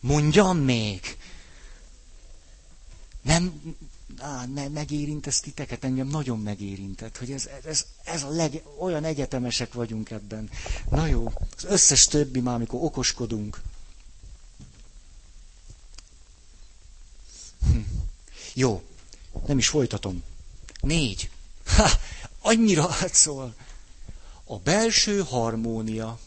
[SPEAKER 1] Mondjam még. Nem, á, ne, megérint ezt titeket, engem nagyon megérintett, hogy ez, ez, ez a leg, olyan egyetemesek vagyunk ebben. Na jó, az összes többi már, amikor okoskodunk, Hm. Jó, nem is folytatom. Négy. Ha, annyira hát szól. A belső harmónia.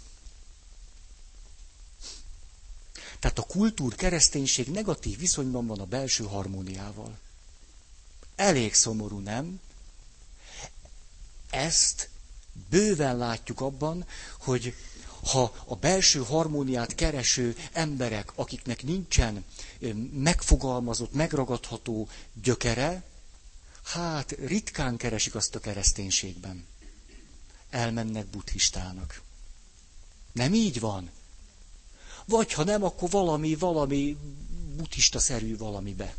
[SPEAKER 1] Tehát a kultúr kereszténység negatív viszonyban van a belső harmóniával. Elég szomorú, nem? Ezt bőven látjuk abban, hogy ha a belső harmóniát kereső emberek, akiknek nincsen megfogalmazott, megragadható gyökere, hát ritkán keresik azt a kereszténységben. Elmennek buddhistának. Nem így van? Vagy ha nem, akkor valami, valami buddhista-szerű valamibe.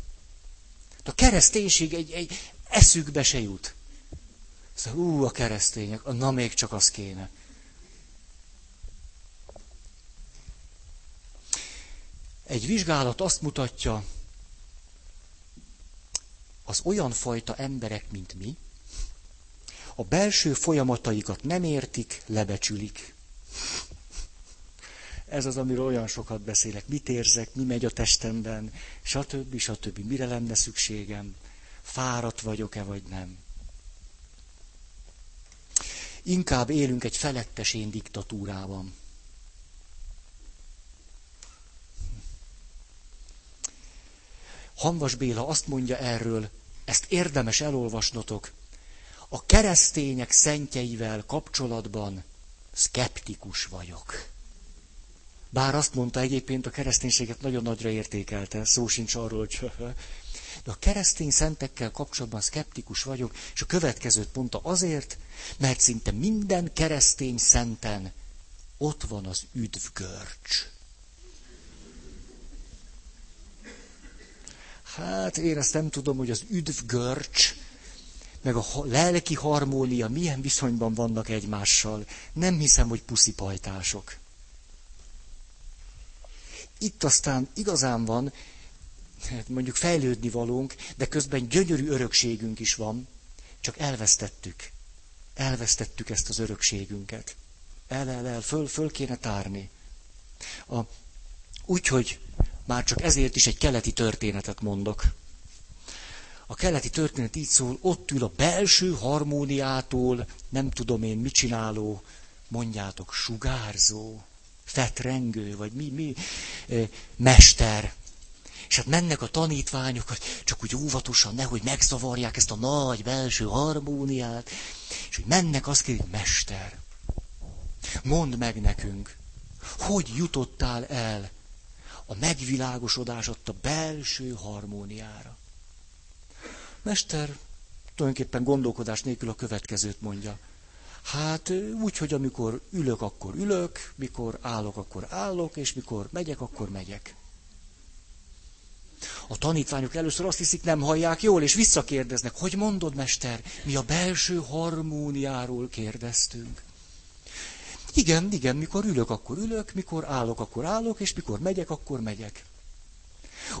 [SPEAKER 1] A kereszténység egy, egy eszükbe se jut. Szóval, ú, a keresztények, na még csak az kéne. Egy vizsgálat azt mutatja, az olyan fajta emberek, mint mi, a belső folyamataikat nem értik, lebecsülik. Ez az, amiről olyan sokat beszélek. Mit érzek, mi megy a testemben, stb. stb. Mire lenne szükségem? Fáradt vagyok-e, vagy nem? Inkább élünk egy felettes én diktatúrában. Hanvas Béla azt mondja erről, ezt érdemes elolvasnotok, a keresztények szentjeivel kapcsolatban szkeptikus vagyok. Bár azt mondta egyébként, a kereszténységet nagyon nagyra értékelte, szó sincs arról, hogy de a keresztény szentekkel kapcsolatban szkeptikus vagyok, és a következőt mondta azért, mert szinte minden keresztény szenten ott van az üdvgörcs. Hát én ezt nem tudom, hogy az üdvgörcs, meg a lelki harmónia milyen viszonyban vannak egymással. Nem hiszem, hogy puszipajtások. Itt aztán igazán van, hát mondjuk fejlődni valónk, de közben gyönyörű örökségünk is van, csak elvesztettük. Elvesztettük ezt az örökségünket. El, el, el, föl, föl kéne tárni. Úgyhogy már csak ezért is egy keleti történetet mondok. A keleti történet így szól, ott ül a belső harmóniától, nem tudom én mit csináló, mondjátok, sugárzó, fetrengő, vagy mi, mi, mester. És hát mennek a tanítványok, csak úgy óvatosan, nehogy megzavarják ezt a nagy belső harmóniát, és hogy mennek, azt kérik, mester, mondd meg nekünk, hogy jutottál el a megvilágosodás a belső harmóniára. Mester tulajdonképpen gondolkodás nélkül a következőt mondja. Hát úgy, hogy amikor ülök, akkor ülök, mikor állok, akkor állok, és mikor megyek, akkor megyek. A tanítványok először azt hiszik, nem hallják jól, és visszakérdeznek, hogy mondod, mester, mi a belső harmóniáról kérdeztünk. Igen, igen, mikor ülök, akkor ülök, mikor állok, akkor állok, és mikor megyek, akkor megyek.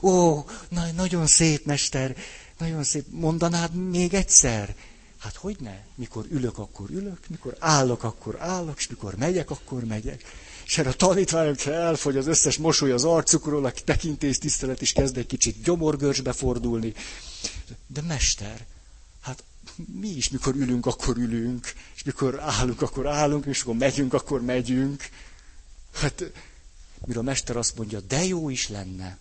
[SPEAKER 1] Ó, na, nagyon szép, mester, nagyon szép. Mondanád még egyszer? Hát hogy ne? Mikor ülök, akkor ülök, mikor állok, akkor állok, és mikor megyek, akkor megyek. És erre a tanítványok elfogy az összes mosoly az arcukról, aki tekintész tisztelet is kezd egy kicsit gyomorgörcsbe fordulni. De mester, hát mi is, mikor ülünk, akkor ülünk, és mikor állunk, akkor állunk, és mikor megyünk, akkor megyünk. Hát, mire a mester azt mondja, de jó is lenne.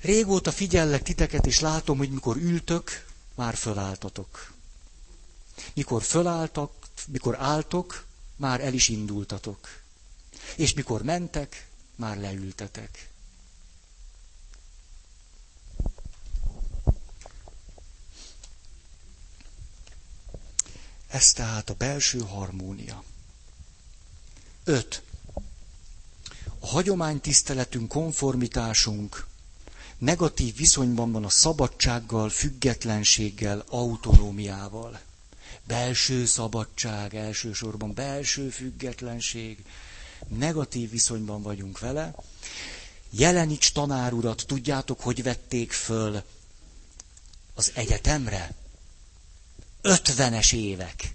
[SPEAKER 1] Régóta figyellek titeket, és látom, hogy mikor ültök, már fölálltatok. Mikor fölálltak, mikor álltok, már el is indultatok. És mikor mentek, már leültetek. Ez tehát a belső harmónia. 5. A hagyománytiszteletünk, konformitásunk negatív viszonyban van a szabadsággal, függetlenséggel, autonómiával. Belső szabadság, elsősorban belső függetlenség, negatív viszonyban vagyunk vele. Jelenics tanárurat, tudjátok, hogy vették föl az egyetemre? Ötvenes évek.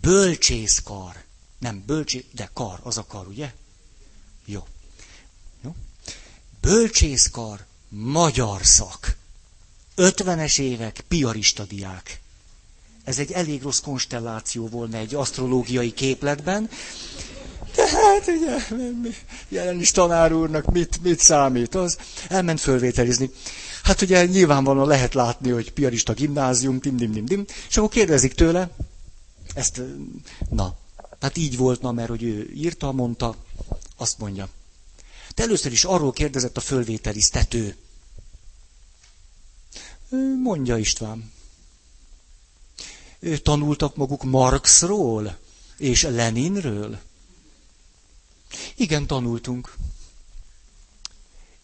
[SPEAKER 1] Bölcsészkar. Nem bölcsész, de kar, az a kar, ugye? Jó. Bölcsészkar, magyar szak. Ötvenes évek, piarista diák. Ez egy elég rossz konstelláció volna egy asztrológiai képletben. Tehát ugye, jelen is tanár úrnak mit, mit számít az? Elment fölvételizni. Hát ugye nyilvánvalóan lehet látni, hogy piarista gimnázium, dim, dim, dim, dim, és akkor kérdezik tőle, ezt, na, tehát így volt, na, mert hogy ő írta, mondta, azt mondja. De először is arról kérdezett a fölvételiztető. Mondja István. Tanultak maguk Marxról és Leninről? Igen, tanultunk.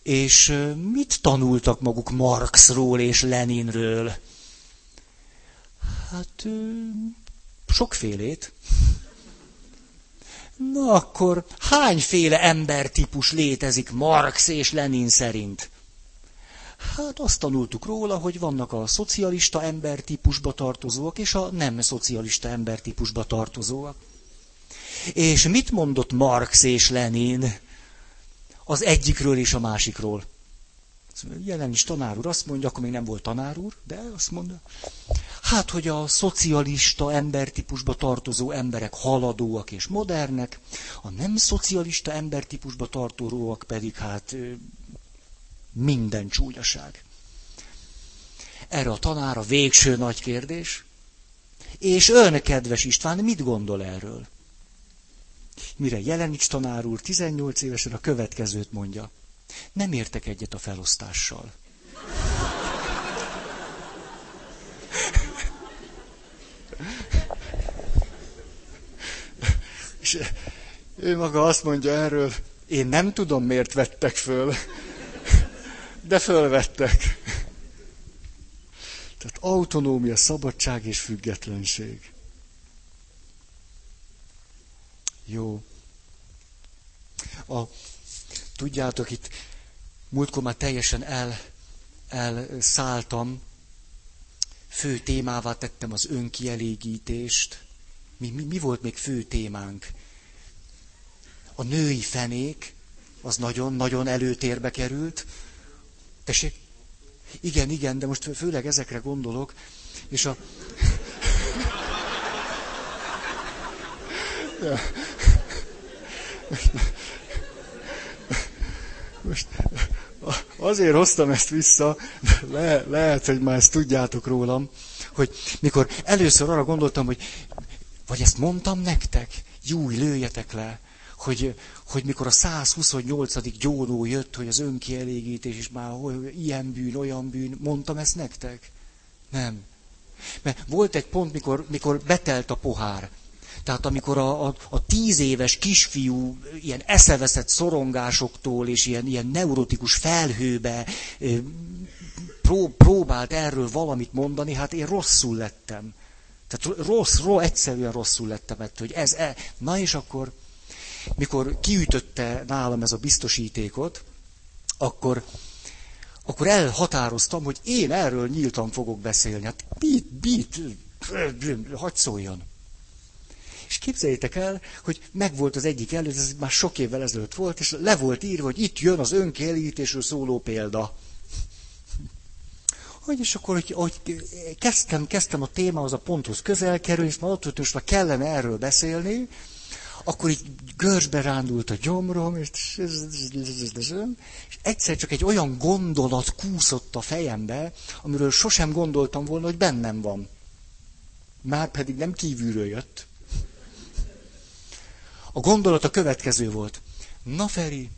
[SPEAKER 1] És mit tanultak maguk Marxról és Leninről? Hát sokfélét. Na akkor hányféle embertípus létezik Marx és Lenin szerint? Hát azt tanultuk róla, hogy vannak a szocialista embertípusba tartozóak, és a nem szocialista embertípusba tartozóak. És mit mondott Marx és Lenin az egyikről és a másikról? Jelen is tanár úr azt mondja, akkor még nem volt tanár úr, de azt mondja, hát, hogy a szocialista embertípusba tartozó emberek haladóak és modernek, a nem szocialista embertípusba tartozóak pedig hát minden csúnyaság. Erre a tanár a végső nagy kérdés. És ön, kedves István, mit gondol erről? Mire Jelenics tanár úr 18 évesen a következőt mondja. Nem értek egyet a felosztással. És ő maga azt mondja erről, én nem tudom, miért vettek föl, de fölvettek. Tehát autonómia, szabadság és függetlenség. Jó. A, tudjátok, itt múltkor már teljesen el, elszálltam, fő témává tettem az önkielégítést. Mi, mi, mi volt még fő témánk? A női fenék, az nagyon-nagyon előtérbe került. Tessék? Igen, igen, de most főleg ezekre gondolok. És a... Most azért hoztam ezt vissza, le, lehet, hogy már ezt tudjátok rólam, hogy mikor először arra gondoltam, hogy vagy ezt mondtam nektek, júj, lőjetek le, hogy, hogy mikor a 128. gyónó jött, hogy az önkielégítés is már hogy ilyen bűn, olyan bűn, mondtam ezt nektek? Nem. Mert volt egy pont, mikor, mikor betelt a pohár. Tehát amikor a, a, a tíz éves kisfiú ilyen eszeveszett szorongásoktól és ilyen, ilyen neurotikus felhőbe pró, próbált erről valamit mondani, hát én rosszul lettem. Tehát rossz, rossz, egyszerűen rosszul lettem ettől, hogy ez, e. na és akkor, mikor kiütötte nálam ez a biztosítékot, akkor, akkor elhatároztam, hogy én erről nyíltan fogok beszélni. Hát mit, mit, hagyd szóljon. És képzeljétek el, hogy megvolt az egyik előtt, ez már sok évvel ezelőtt volt, és le volt írva, hogy itt jön az önkielégítésről szóló példa. Hogy és akkor, hogy, hogy kezdtem, kezdtem a témához, a ponthoz közel kerülni, és már ott, hogy most már kellene erről beszélni, akkor így görcsbe rándult a gyomrom, és, és egyszer csak egy olyan gondolat kúszott a fejembe, amiről sosem gondoltam volna, hogy bennem van. Már pedig nem kívülről jött. A gondolat a következő volt. Na Feri,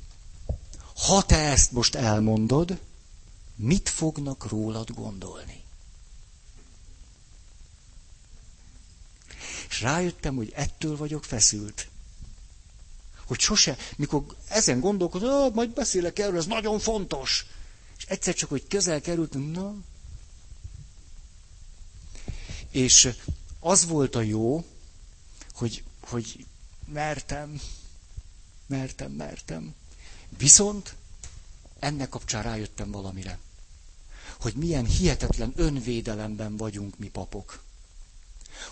[SPEAKER 1] ha te ezt most elmondod, mit fognak rólad gondolni? És rájöttem, hogy ettől vagyok feszült. Hogy sose, mikor ezen gondolkodom, ah, majd beszélek erről, ez nagyon fontos. És egyszer csak, hogy közel került, na. És az volt a jó, hogy, hogy mertem, mertem, mertem. Viszont ennek kapcsán rájöttem valamire, hogy milyen hihetetlen önvédelemben vagyunk mi papok.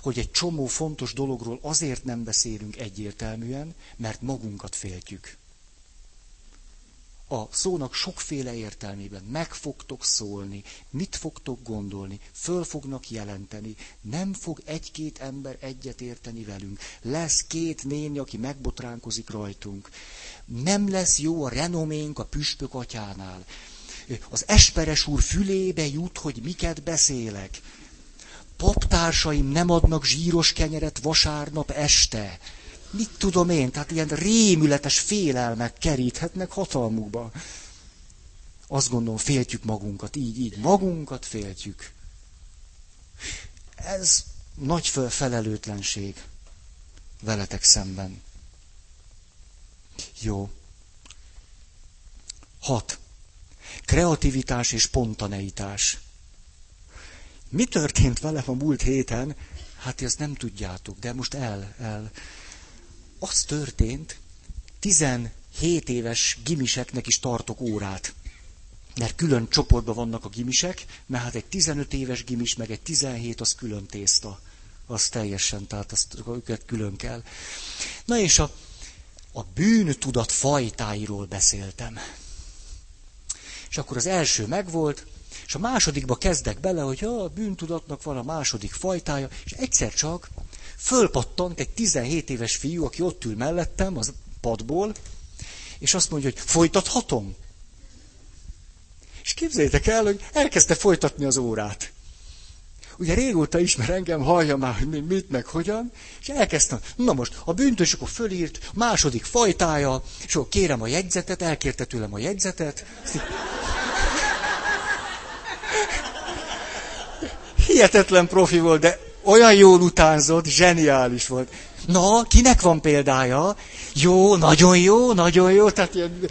[SPEAKER 1] Hogy egy csomó fontos dologról azért nem beszélünk egyértelműen, mert magunkat féltjük. a szónak sokféle értelmében. Meg fogtok szólni, mit fogtok gondolni, föl fognak jelenteni. Nem fog egy-két ember egyet érteni velünk. Lesz két néni, aki megbotránkozik rajtunk. Nem lesz jó a renoménk a püspök atyánál. Az esperes úr fülébe jut, hogy miket beszélek. Paptársaim nem adnak zsíros kenyeret vasárnap este mit tudom én, tehát ilyen rémületes félelmek keríthetnek hatalmukba. Azt gondolom, féltjük magunkat, így, így, magunkat féltjük. Ez nagy felelőtlenség veletek szemben. Jó. Hat. Kreativitás és spontaneitás. Mi történt velem a múlt héten? Hát ezt nem tudjátok, de most el, el az történt, 17 éves gimiseknek is tartok órát. Mert külön csoportban vannak a gimisek, mert hát egy 15 éves gimis, meg egy 17, az külön tészta. Az teljesen, tehát azt őket külön kell. Na és a, a bűntudat fajtáiról beszéltem. És akkor az első megvolt, és a másodikba kezdek bele, hogy ja, a bűntudatnak van a második fajtája, és egyszer csak fölpattant egy 17 éves fiú, aki ott ül mellettem az padból, és azt mondja, hogy folytathatom? És képzeljétek el, hogy elkezdte folytatni az órát. Ugye régóta ismer engem, hallja már, hogy mit, meg hogyan, és elkezdtem. Na most, a bűntös akkor fölírt, második fajtája, és akkor kérem a jegyzetet, elkérte tőlem a jegyzetet. Hihetetlen profi volt, de olyan jól utánzott, zseniális volt. Na, kinek van példája? Jó, nagyon jó, nagyon jó. Tehát ilyen...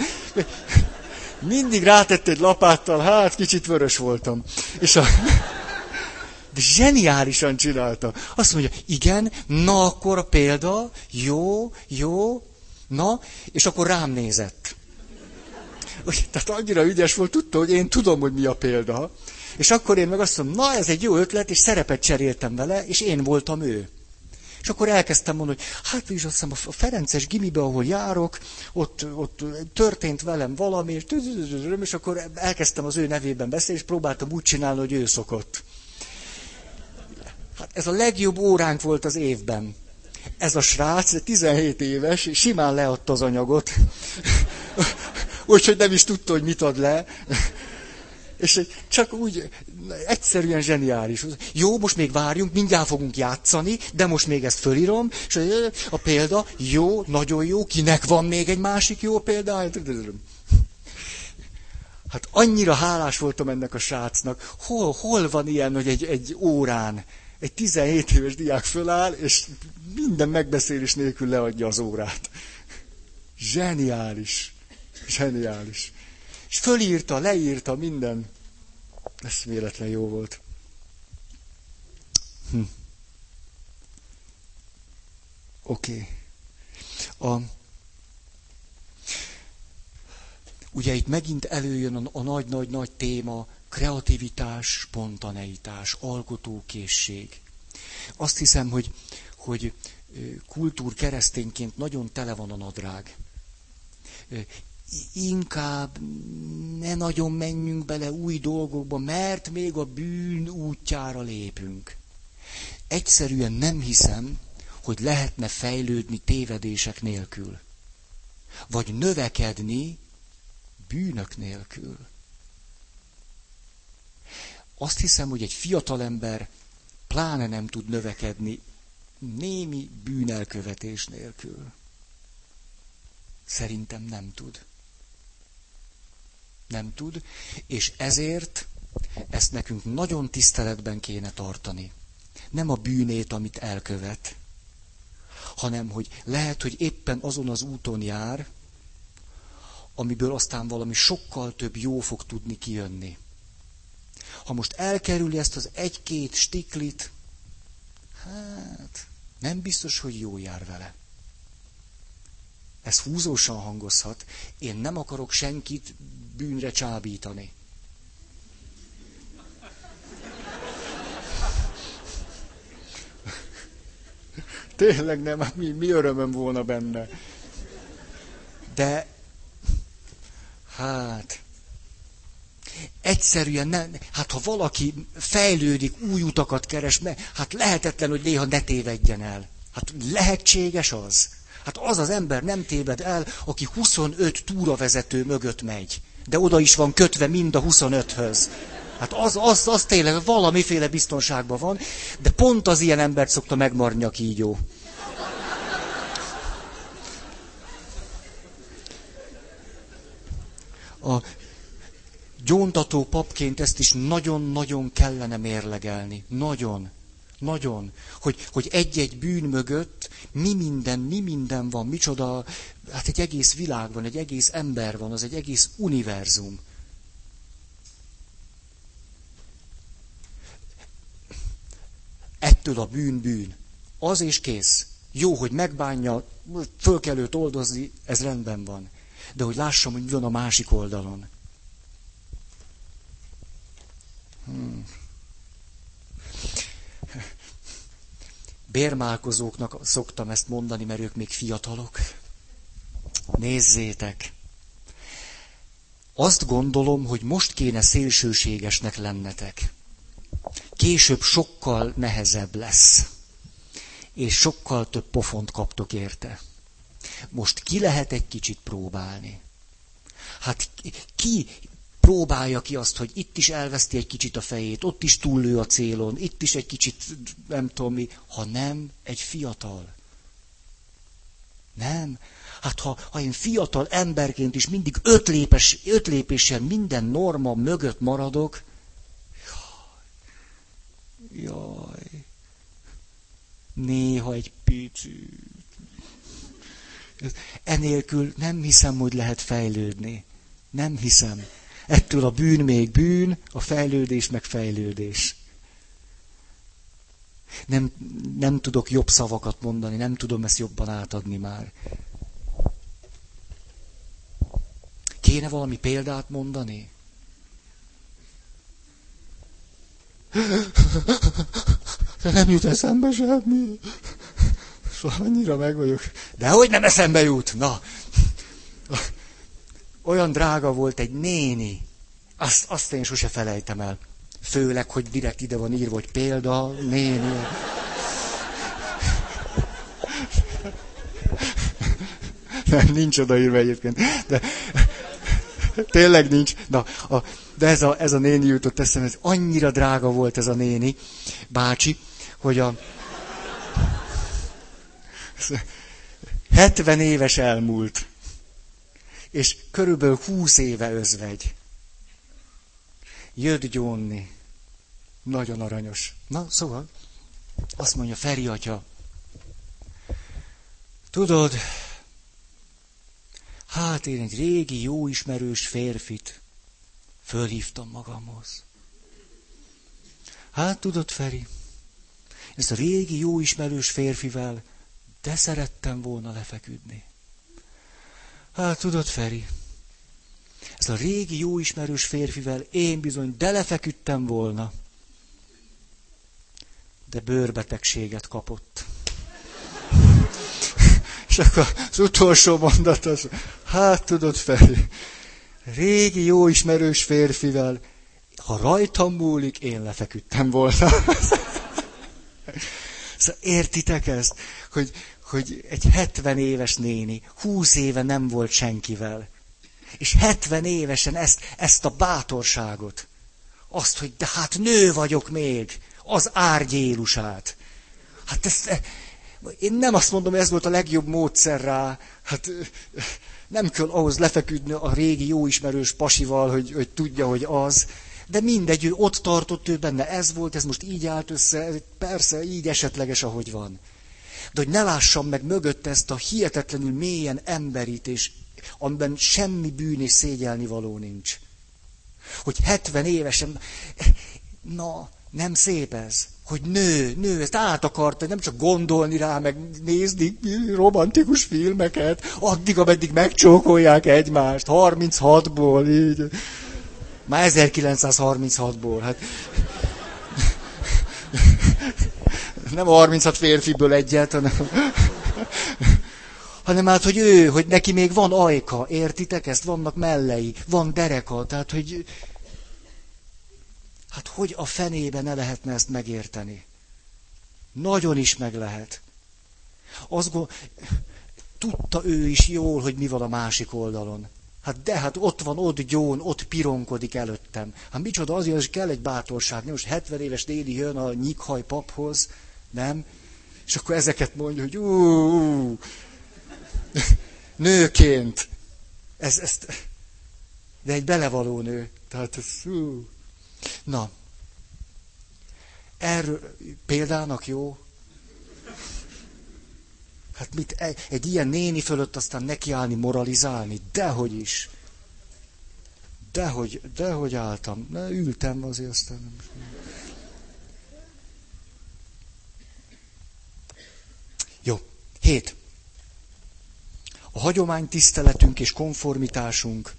[SPEAKER 1] Mindig rátett egy lapáttal, hát kicsit vörös voltam. És a... De zseniálisan csinálta. Azt mondja, igen, na akkor a példa, jó, jó, na, és akkor rám nézett. Tehát annyira ügyes volt, tudta, hogy én tudom, hogy mi a példa. És akkor én meg azt mondom, na ez egy jó ötlet, és szerepet cseréltem vele, és én voltam ő. És akkor elkezdtem mondani, hogy hát is azt hiszem a Ferences gimibe, ahol járok, ott, ott történt velem valami, és, és akkor elkezdtem az ő nevében beszélni, és próbáltam úgy csinálni, hogy ő szokott. Hát ez a legjobb óránk volt az évben. Ez a srác, 17 éves, simán leadta az anyagot. Úgyhogy nem is tudta, hogy mit ad le. És csak úgy egyszerűen zseniális. Jó, most még várjunk, mindjárt fogunk játszani, de most még ezt fölírom, és a példa, jó, nagyon jó, kinek van még egy másik jó példa? Hát annyira hálás voltam ennek a srácnak. Hol, hol van ilyen, hogy egy, egy órán egy 17 éves diák föláll, és minden megbeszélés nélkül leadja az órát. Zseniális. Zseniális. És fölírta, leírta minden. Ez véletlen jó volt. Hm. Oké. Okay. A... Ugye itt megint előjön a nagy-nagy-nagy téma, kreativitás, spontaneitás, alkotókészség. Azt hiszem, hogy, hogy kultúr keresztényként nagyon tele van a nadrág inkább ne nagyon menjünk bele új dolgokba, mert még a bűn útjára lépünk. Egyszerűen nem hiszem, hogy lehetne fejlődni tévedések nélkül. Vagy növekedni bűnök nélkül. Azt hiszem, hogy egy fiatalember pláne nem tud növekedni némi bűnelkövetés nélkül. Szerintem nem tud nem tud, és ezért ezt nekünk nagyon tiszteletben kéne tartani. Nem a bűnét, amit elkövet, hanem hogy lehet, hogy éppen azon az úton jár, amiből aztán valami sokkal több jó fog tudni kijönni. Ha most elkerüli ezt az egy-két stiklit, hát nem biztos, hogy jó jár vele. Ez húzósan hangozhat. Én nem akarok senkit bűnre csábítani. Tényleg nem, mi, mi örömöm volna benne. De Hát, egyszerűen nem, hát ha valaki fejlődik, új utakat keres, hát lehetetlen, hogy néha ne tévedjen el. Hát lehetséges az. Hát az az ember nem téved el, aki 25 túravezető mögött megy. De oda is van kötve mind a 25-höz. Hát az, az, az tényleg valamiféle biztonságban van, de pont az ilyen embert szokta megmarni a kígyó. Gyóntató papként ezt is nagyon-nagyon kellene mérlegelni. Nagyon. Nagyon. Hogy, hogy egy-egy bűn mögött mi minden, mi minden van, micsoda, hát egy egész világ van, egy egész ember van, az egy egész univerzum. Ettől a bűn bűn. Az és kész. Jó, hogy megbánja, föl kell őt oldozni, ez rendben van. De hogy lássam, hogy mi van a másik oldalon. Hmm. Bérmálkozóknak szoktam ezt mondani, mert ők még fiatalok. Nézzétek! Azt gondolom, hogy most kéne szélsőségesnek lennetek. Később sokkal nehezebb lesz. És sokkal több pofont kaptok érte. Most ki lehet egy kicsit próbálni? Hát ki próbálja ki azt, hogy itt is elveszti egy kicsit a fejét, ott is túllő a célon, itt is egy kicsit, nem tudom mi, ha nem, egy fiatal. Nem. Hát ha, ha én fiatal emberként is mindig öt, lépes, öt lépéssel minden norma mögött maradok, jaj, néha egy picit. Enélkül nem hiszem, hogy lehet fejlődni. Nem hiszem. Ettől a bűn még bűn, a fejlődés meg fejlődés. Nem, nem tudok jobb szavakat mondani, nem tudom ezt jobban átadni már. Kéne valami példát mondani? De nem jut eszembe semmi. Szóval annyira meg vagyok. De hogy nem eszembe jut? Na, olyan drága volt egy néni. Azt, azt én sose felejtem el. Főleg, hogy direkt ide van írva, hogy példa, néni. Nem, nincs odaírva egyébként. De tényleg nincs. Na, a, de ez a, ez a néni jutott eszembe, ez annyira drága volt ez a néni, bácsi, hogy a 70 éves elmúlt és körülbelül húsz éve özvegy. Jött gyónni. Nagyon aranyos. Na, szóval, azt mondja Feri atya, tudod, hát én egy régi, jó ismerős férfit fölhívtam magamhoz. Hát tudod, Feri, ezt a régi, jó ismerős férfivel de szerettem volna lefeküdni. Hát tudod, Feri, ez a régi jó ismerős férfivel én bizony delefeküdtem volna. De bőrbetegséget kapott. És akkor az utolsó mondat az, hát tudod, Feri, régi jó ismerős férfivel, ha rajtam múlik, én lefeküdtem volna. szóval értitek ezt, hogy, hogy egy 70 éves néni 20 éve nem volt senkivel. És 70 évesen ezt, ezt a bátorságot, azt, hogy de hát nő vagyok még, az árgyélusát. Hát ezt, én nem azt mondom, hogy ez volt a legjobb módszer rá. Hát nem kell ahhoz lefeküdni a régi jó ismerős pasival, hogy, hogy tudja, hogy az. De mindegy, ő ott tartott, ő benne ez volt, ez most így állt össze, persze, így esetleges, ahogy van de hogy ne lássam meg mögött ezt a hihetetlenül mélyen emberit, és amiben semmi bűn és szégyelni való nincs. Hogy 70 évesen, na, nem szép ez, hogy nő, nő, ezt át akarta, nem csak gondolni rá, meg nézni romantikus filmeket, addig, ameddig megcsókolják egymást, 36-ból, így. Már 1936-ból, hát nem 36 férfiből egyet, hanem hanem hát, hogy ő, hogy neki még van ajka, értitek ezt? Vannak mellei, van dereka, tehát, hogy hát hogy a fenébe ne lehetne ezt megérteni? Nagyon is meg lehet. Azt gond... Tudta ő is jól, hogy mi van a másik oldalon. Hát de, hát ott van, ott gyón, ott pironkodik előttem. Hát micsoda, azért hogy kell egy bátorság. Nem most 70 éves déli jön a nyikhaj paphoz, nem? És akkor ezeket mondja, hogy ú, nőként. Ez, ezt, de egy belevaló nő. Tehát ez, ú. Na, erről példának jó? Hát mit, egy, egy ilyen néni fölött aztán nekiállni, moralizálni? Dehogy is. Dehogy, dehogy álltam. Ne, ültem azért aztán nem. Jó. Hét. A hagyomány tiszteletünk és konformitásunk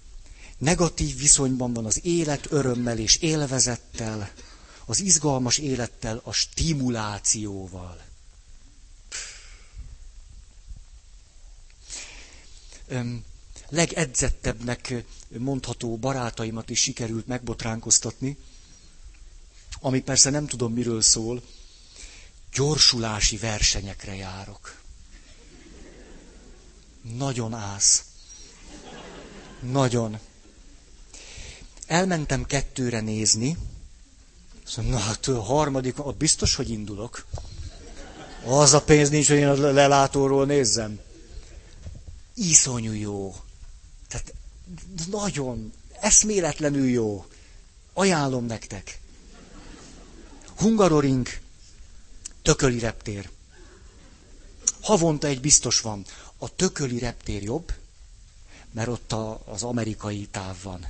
[SPEAKER 1] negatív viszonyban van az élet örömmel és élvezettel, az izgalmas élettel, a stimulációval. legedzettebbnek mondható barátaimat is sikerült megbotránkoztatni, ami persze nem tudom miről szól, gyorsulási versenyekre járok. Nagyon ász. Nagyon. Elmentem kettőre nézni, szóval, na hát a harmadik, ott biztos, hogy indulok. Az a pénz nincs, hogy én a lelátóról nézzem iszonyú jó. Tehát nagyon, eszméletlenül jó. Ajánlom nektek. Hungaroring, tököli reptér. Havonta egy biztos van. A tököli reptér jobb, mert ott a, az amerikai táv van.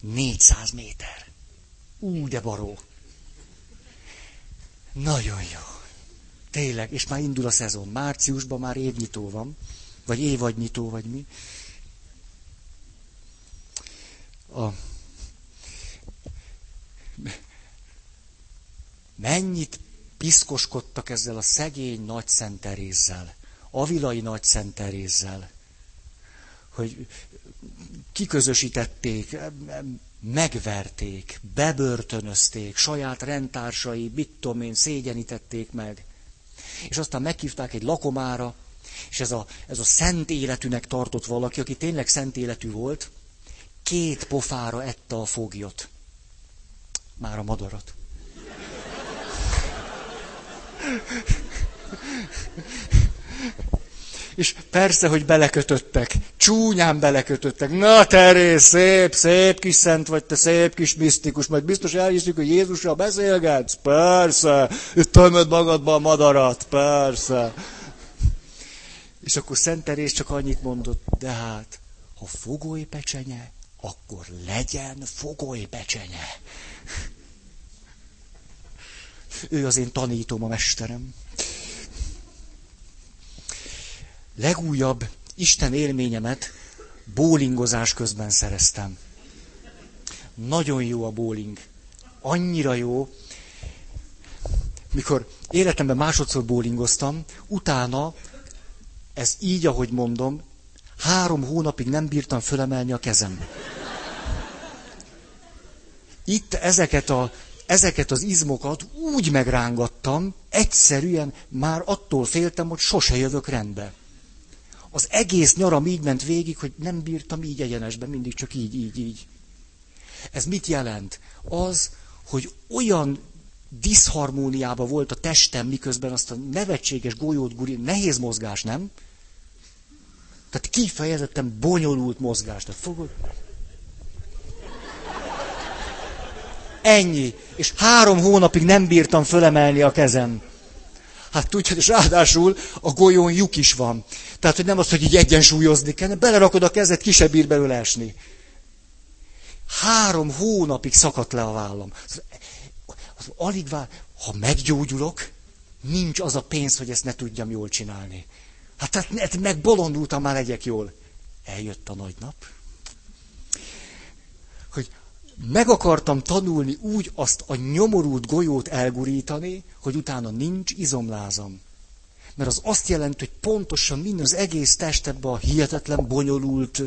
[SPEAKER 1] 400 méter. Ú, de baró. Nagyon jó. Tényleg, és már indul a szezon. Márciusban már évnyitó van. Vagy évadnyitó, vagy mi. A... Mennyit piszkoskodtak ezzel a szegény nagy szenterézzel, avilai nagy szenterézzel, hogy kiközösítették, megverték, bebörtönözték, saját rendtársai, mit tudom én, szégyenítették meg. És aztán meghívták egy lakomára, és ez a, ez a szent életűnek tartott valaki, aki tényleg szent életű volt, két pofára ette a foglyot. Már a madarat. És persze, hogy belekötöttek. Csúnyán belekötöttek. Na Terész, szép, szép kis szent vagy, te szép kis misztikus. Majd biztos elhiszük, hogy Jézussal beszélgetsz. Persze. Tömöd magadba a madarat. Persze. És akkor Szent Terés csak annyit mondott, de hát, ha pecsenye, akkor legyen pecsenye. Ő az én tanítom, a mesterem. Legújabb Isten élményemet bólingozás közben szereztem. Nagyon jó a bóling. Annyira jó, mikor életemben másodszor bólingoztam, utána ez így, ahogy mondom, három hónapig nem bírtam fölemelni a kezem. Itt ezeket, a, ezeket az izmokat úgy megrángattam, egyszerűen már attól féltem, hogy sose jövök rendbe. Az egész nyaram így ment végig, hogy nem bírtam így egyenesben, mindig csak így, így, így. Ez mit jelent? Az, hogy olyan diszharmóniában volt a testem, miközben azt a nevetséges golyót guri, nehéz mozgás, nem? Tehát kifejezetten bonyolult mozgás. Tehát fogod? Ennyi. És három hónapig nem bírtam fölemelni a kezem. Hát tudja, és ráadásul a golyón lyuk is van. Tehát, hogy nem az, hogy így egyensúlyozni kell, belerakod a kezed, ki se bír belőle esni. Három hónapig szakadt le a vállam. Az, alig vár, ha meggyógyulok, nincs az a pénz, hogy ezt ne tudjam jól csinálni. Hát tehát hát megbolondultam, már legyek jól. Eljött a nagy nap. Meg akartam tanulni úgy azt a nyomorult golyót elgurítani, hogy utána nincs izomlázam. Mert az azt jelenti, hogy pontosan minden az egész testedben a hihetetlen bonyolult,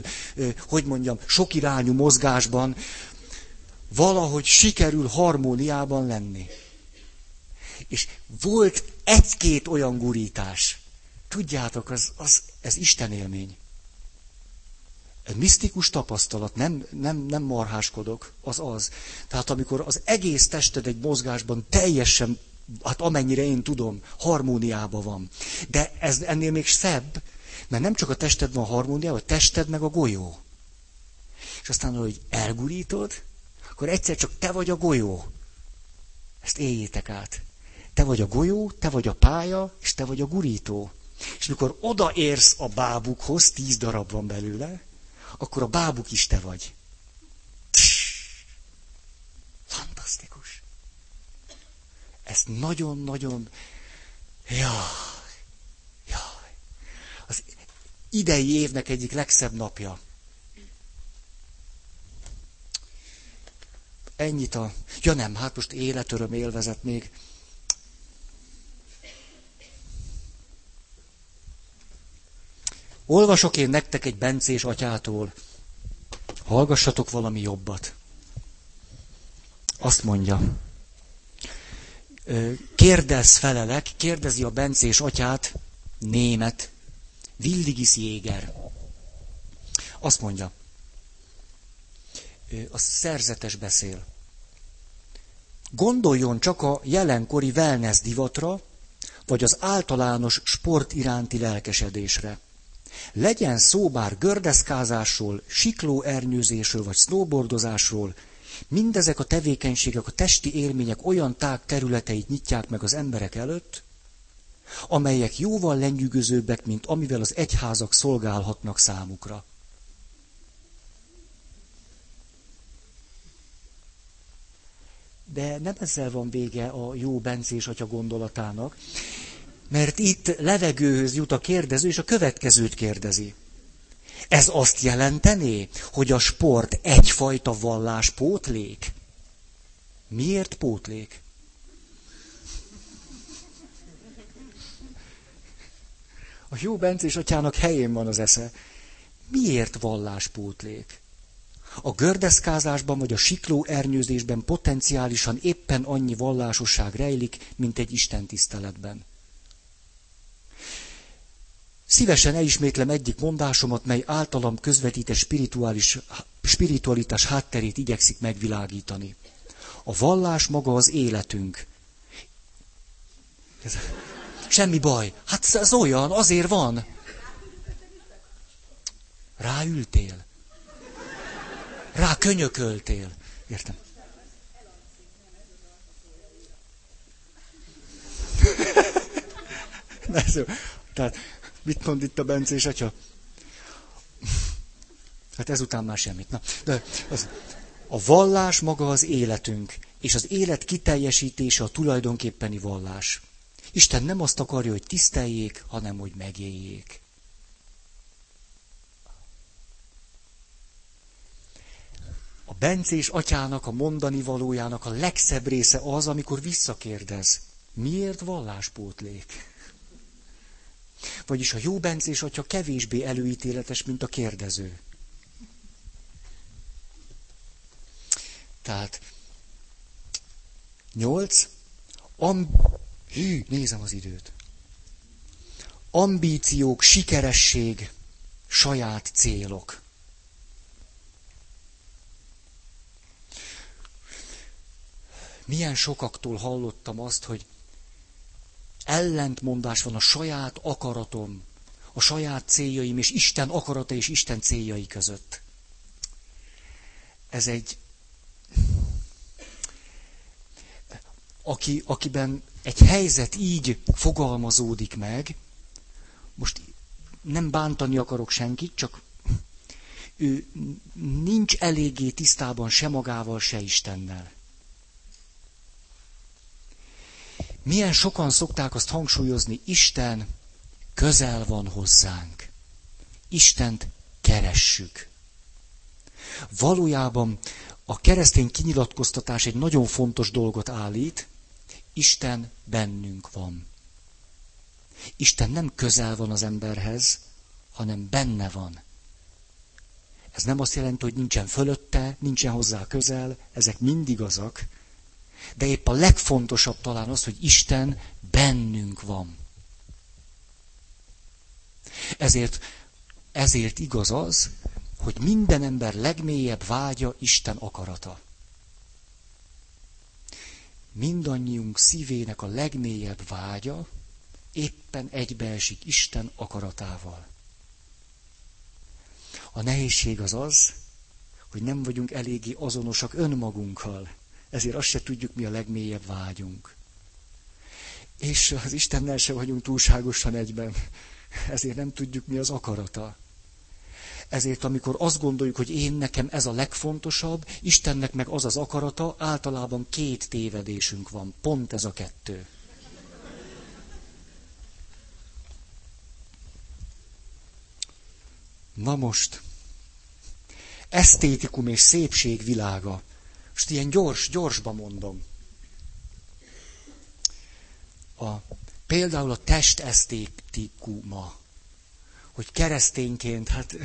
[SPEAKER 1] hogy mondjam, sok irányú mozgásban valahogy sikerül harmóniában lenni. És volt egy-két olyan gurítás. Tudjátok, az, az, ez Isten élmény. Misztikus tapasztalat, nem, nem, nem marháskodok, az az. Tehát amikor az egész tested egy mozgásban teljesen, hát amennyire én tudom, harmóniában van. De ez ennél még szebb, mert nem csak a tested van harmóniában, a tested meg a golyó. És aztán, hogy elgurítod, akkor egyszer csak te vagy a golyó. Ezt éljétek át. Te vagy a golyó, te vagy a pálya, és te vagy a gurító. És mikor odaérsz a bábukhoz, tíz darab van belőle, akkor a bábuk is te vagy. Fantasztikus. Ez nagyon-nagyon... Jaj, jaj. Az idei évnek egyik legszebb napja. Ennyit a... Ja nem, hát most életöröm élvezet még. Olvasok én nektek egy bencés atyától. Hallgassatok valami jobbat. Azt mondja. Kérdez felelek, kérdezi a bencés atyát, német, Willigis Jéger. Azt mondja. A szerzetes beszél. Gondoljon csak a jelenkori wellness divatra, vagy az általános sport iránti lelkesedésre. Legyen szó bár gördeszkázásról, siklóernyőzésről vagy snowboardozásról, mindezek a tevékenységek, a testi élmények olyan tág területeit nyitják meg az emberek előtt, amelyek jóval lenyűgözőbbek, mint amivel az egyházak szolgálhatnak számukra. De nem ezzel van vége a jó bencés atya gondolatának, mert itt levegőhöz jut a kérdező, és a következőt kérdezi. Ez azt jelentené, hogy a sport egyfajta pótlék? Miért pótlék? A jó Bencés atyának helyén van az esze. Miért pótlék? A gördeszkázásban vagy a sikló ernyőzésben potenciálisan éppen annyi vallásosság rejlik, mint egy istentiszteletben. Szívesen elismétlem egyik mondásomat, mely általam közvetített spirituális, spiritualitás hátterét igyekszik megvilágítani. A vallás maga az életünk. Ez, semmi baj. Hát ez olyan, azért van. Ráültél. Rá könyököltél. Értem. Tehát Mit mond itt a Bencés atya? Hát ezután már semmit. Na, de az, a vallás maga az életünk, és az élet kiteljesítése a tulajdonképpeni vallás. Isten nem azt akarja, hogy tiszteljék, hanem hogy megéljék. A bencés atyának a mondani valójának a legszebb része az, amikor visszakérdez. Miért valláspótlék? Vagyis a jó bencés atya kevésbé előítéletes, mint a kérdező. Tehát, nyolc, am... Hű, nézem az időt. Ambíciók, sikeresség, saját célok. Milyen sokaktól hallottam azt, hogy ellentmondás van a saját akaratom, a saját céljaim és Isten akarata és Isten céljai között. Ez egy, aki, akiben egy helyzet így fogalmazódik meg, most nem bántani akarok senkit, csak ő nincs eléggé tisztában se magával, se Istennel. Milyen sokan szokták azt hangsúlyozni, Isten közel van hozzánk. Istent keressük. Valójában a keresztény kinyilatkoztatás egy nagyon fontos dolgot állít, Isten bennünk van. Isten nem közel van az emberhez, hanem benne van. Ez nem azt jelenti, hogy nincsen fölötte, nincsen hozzá közel, ezek mind igazak, de épp a legfontosabb talán az, hogy Isten bennünk van. Ezért, ezért igaz az, hogy minden ember legmélyebb vágya Isten akarata. Mindannyiunk szívének a legmélyebb vágya éppen egybeesik Isten akaratával. A nehézség az az, hogy nem vagyunk eléggé azonosak önmagunkkal. Ezért azt se tudjuk, mi a legmélyebb vágyunk. És az Istennel se vagyunk túlságosan egyben. Ezért nem tudjuk, mi az akarata. Ezért, amikor azt gondoljuk, hogy én nekem ez a legfontosabb, Istennek meg az az akarata, általában két tévedésünk van. Pont ez a kettő. Na most, esztétikum és szépség világa. Most ilyen gyors, gyorsba mondom. A, például a test esztétikuma. Hogy keresztényként, hát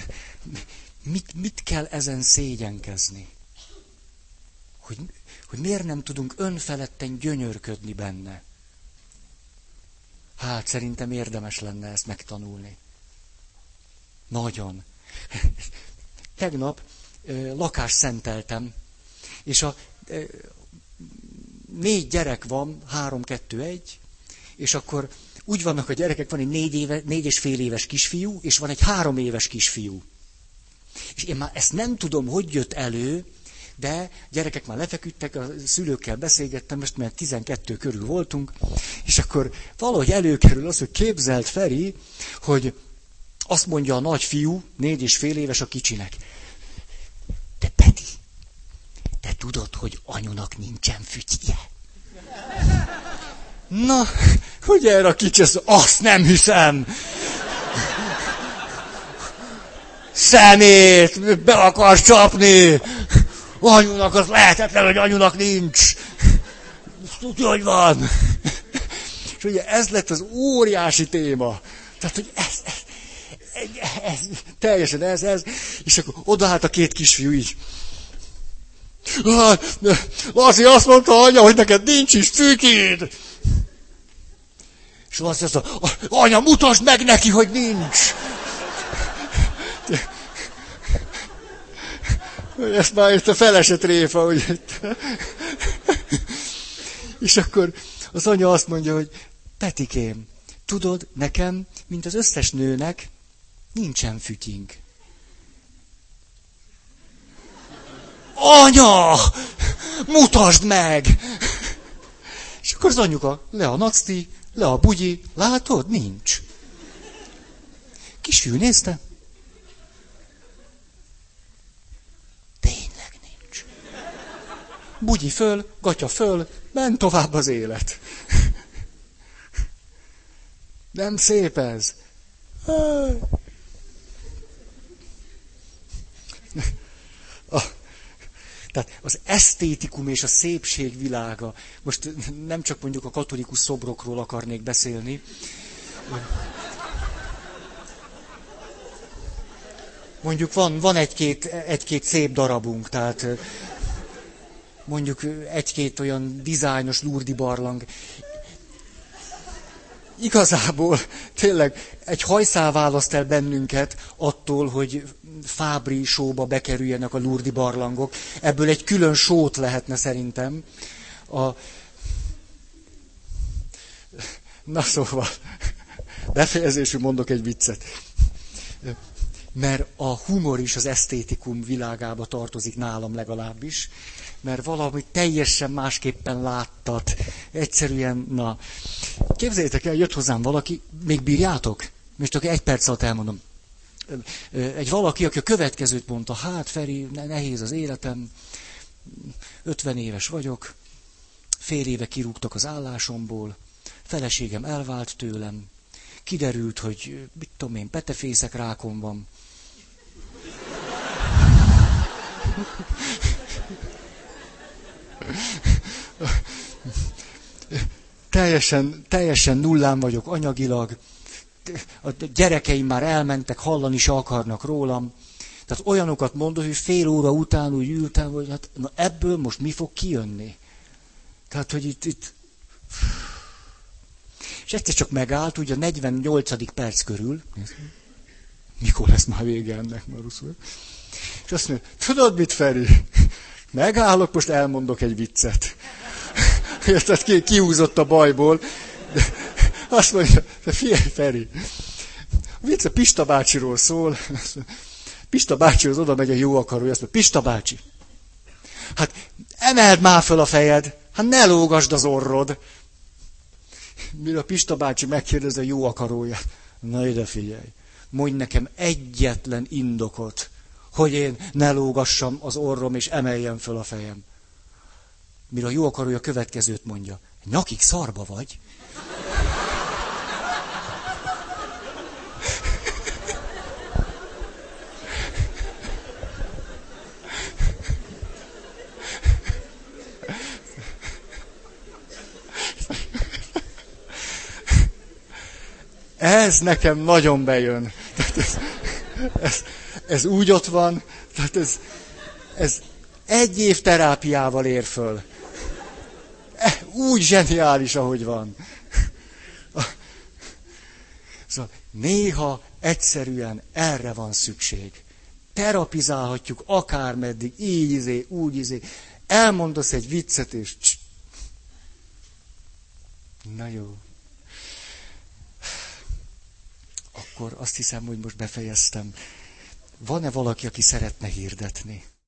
[SPEAKER 1] mit, mit kell ezen szégyenkezni? Hogy, hogy miért nem tudunk önfeledten gyönyörködni benne? Hát szerintem érdemes lenne ezt megtanulni. Nagyon. Tegnap lakást szenteltem, és a négy gyerek van, három, kettő, egy, és akkor úgy vannak a gyerekek, van egy négy, éve, négy és fél éves kisfiú, és van egy három éves kisfiú. És én már ezt nem tudom, hogy jött elő, de gyerekek már lefeküdtek, a szülőkkel beszélgettem, most mert 12 körül voltunk, és akkor valahogy előkerül az, hogy képzelt Feri, hogy azt mondja a nagy fiú, négy és fél éves a kicsinek. Te Peti, te tudod, hogy anyunak nincsen fütyje? Na, hogy erre a kicsi, azt nem hiszem. Szemét, be akarsz csapni. Anyunak az lehetetlen, hogy anyunak nincs. Tudja, hogy van. És ugye ez lett az óriási téma. Tehát, hogy ez, ez, ez, teljesen ez, ez, és akkor odaállt a két kisfiú így. Laci azt mondta anya, hogy neked nincs is fűkéd. És Laci azt mondta, anya, mutasd meg neki, hogy nincs. Ezt már itt a feleset réfa, hogy És akkor az anya azt mondja, hogy Petikém, tudod, nekem, mint az összes nőnek, Nincsen fütyink. Anya! Mutasd meg! És akkor az anyuka, le a nacti, le a bugyi, látod? Nincs. Kisfiú nézte. Tényleg nincs. Bugyi föl, gatya föl, ment tovább az élet. Nem szép ez. A, tehát az esztétikum és a szépség világa. Most nem csak mondjuk a katolikus szobrokról akarnék beszélni. Mondjuk van, van egy-két, egy-két szép darabunk, tehát mondjuk egy-két olyan dizájnos lurdi barlang. Igazából tényleg egy hajszál választ el bennünket attól, hogy Fábri sóba bekerüljenek a lurdi barlangok. Ebből egy külön sót lehetne szerintem. A... Na szóval, befejezésül mondok egy viccet. Mert a humor is az esztétikum világába tartozik nálam legalábbis, mert valami teljesen másképpen láttat. Egyszerűen, na. Képzeljétek el, jött hozzám valaki, még bírjátok? Most csak egy perc alatt elmondom egy valaki, aki a következőt mondta, hát Feri, nehéz az életem, 50 éves vagyok, fél éve kirúgtak az állásomból, feleségem elvált tőlem, kiderült, hogy mit tudom én, petefészek rákom van. teljesen, teljesen nullán vagyok anyagilag, a gyerekeim már elmentek, hallani se akarnak rólam. Tehát olyanokat mondok, hogy fél óra után úgy ültem, hogy hát na ebből most mi fog kijönni. Tehát, hogy itt, itt... És egyszer csak megállt, ugye a 48. perc körül, mikor lesz már vége ennek, Maruszul? És azt mondja, tudod mit, Feri? Megállok, most elmondok egy viccet. Ki, kiúzott a bajból. Azt mondja, figyelj, Feri, a vicc a Pista bácsiról szól. Pista bácsihoz oda megy a jó akarója, azt mondja, Pista bácsi, hát emeld már föl a fejed, hát ne lógasd az orrod. Mire a Pista bácsi megkérdezi a jó akarója, na ide figyelj, mondj nekem egyetlen indokot, hogy én ne lógassam az orrom és emeljem föl a fejem. Mire a jó akarója következőt mondja, nyakig szarba vagy. Ez nekem nagyon bejön. Ez, ez, ez úgy ott van, tehát ez, ez egy év terápiával ér föl. E, úgy zseniális, ahogy van. Szóval néha egyszerűen erre van szükség. Terapizálhatjuk akármeddig, így izé, úgy izé. Elmondasz egy viccet, és... Na jó. Akkor azt hiszem, hogy most befejeztem. Van-e valaki, aki szeretne hirdetni?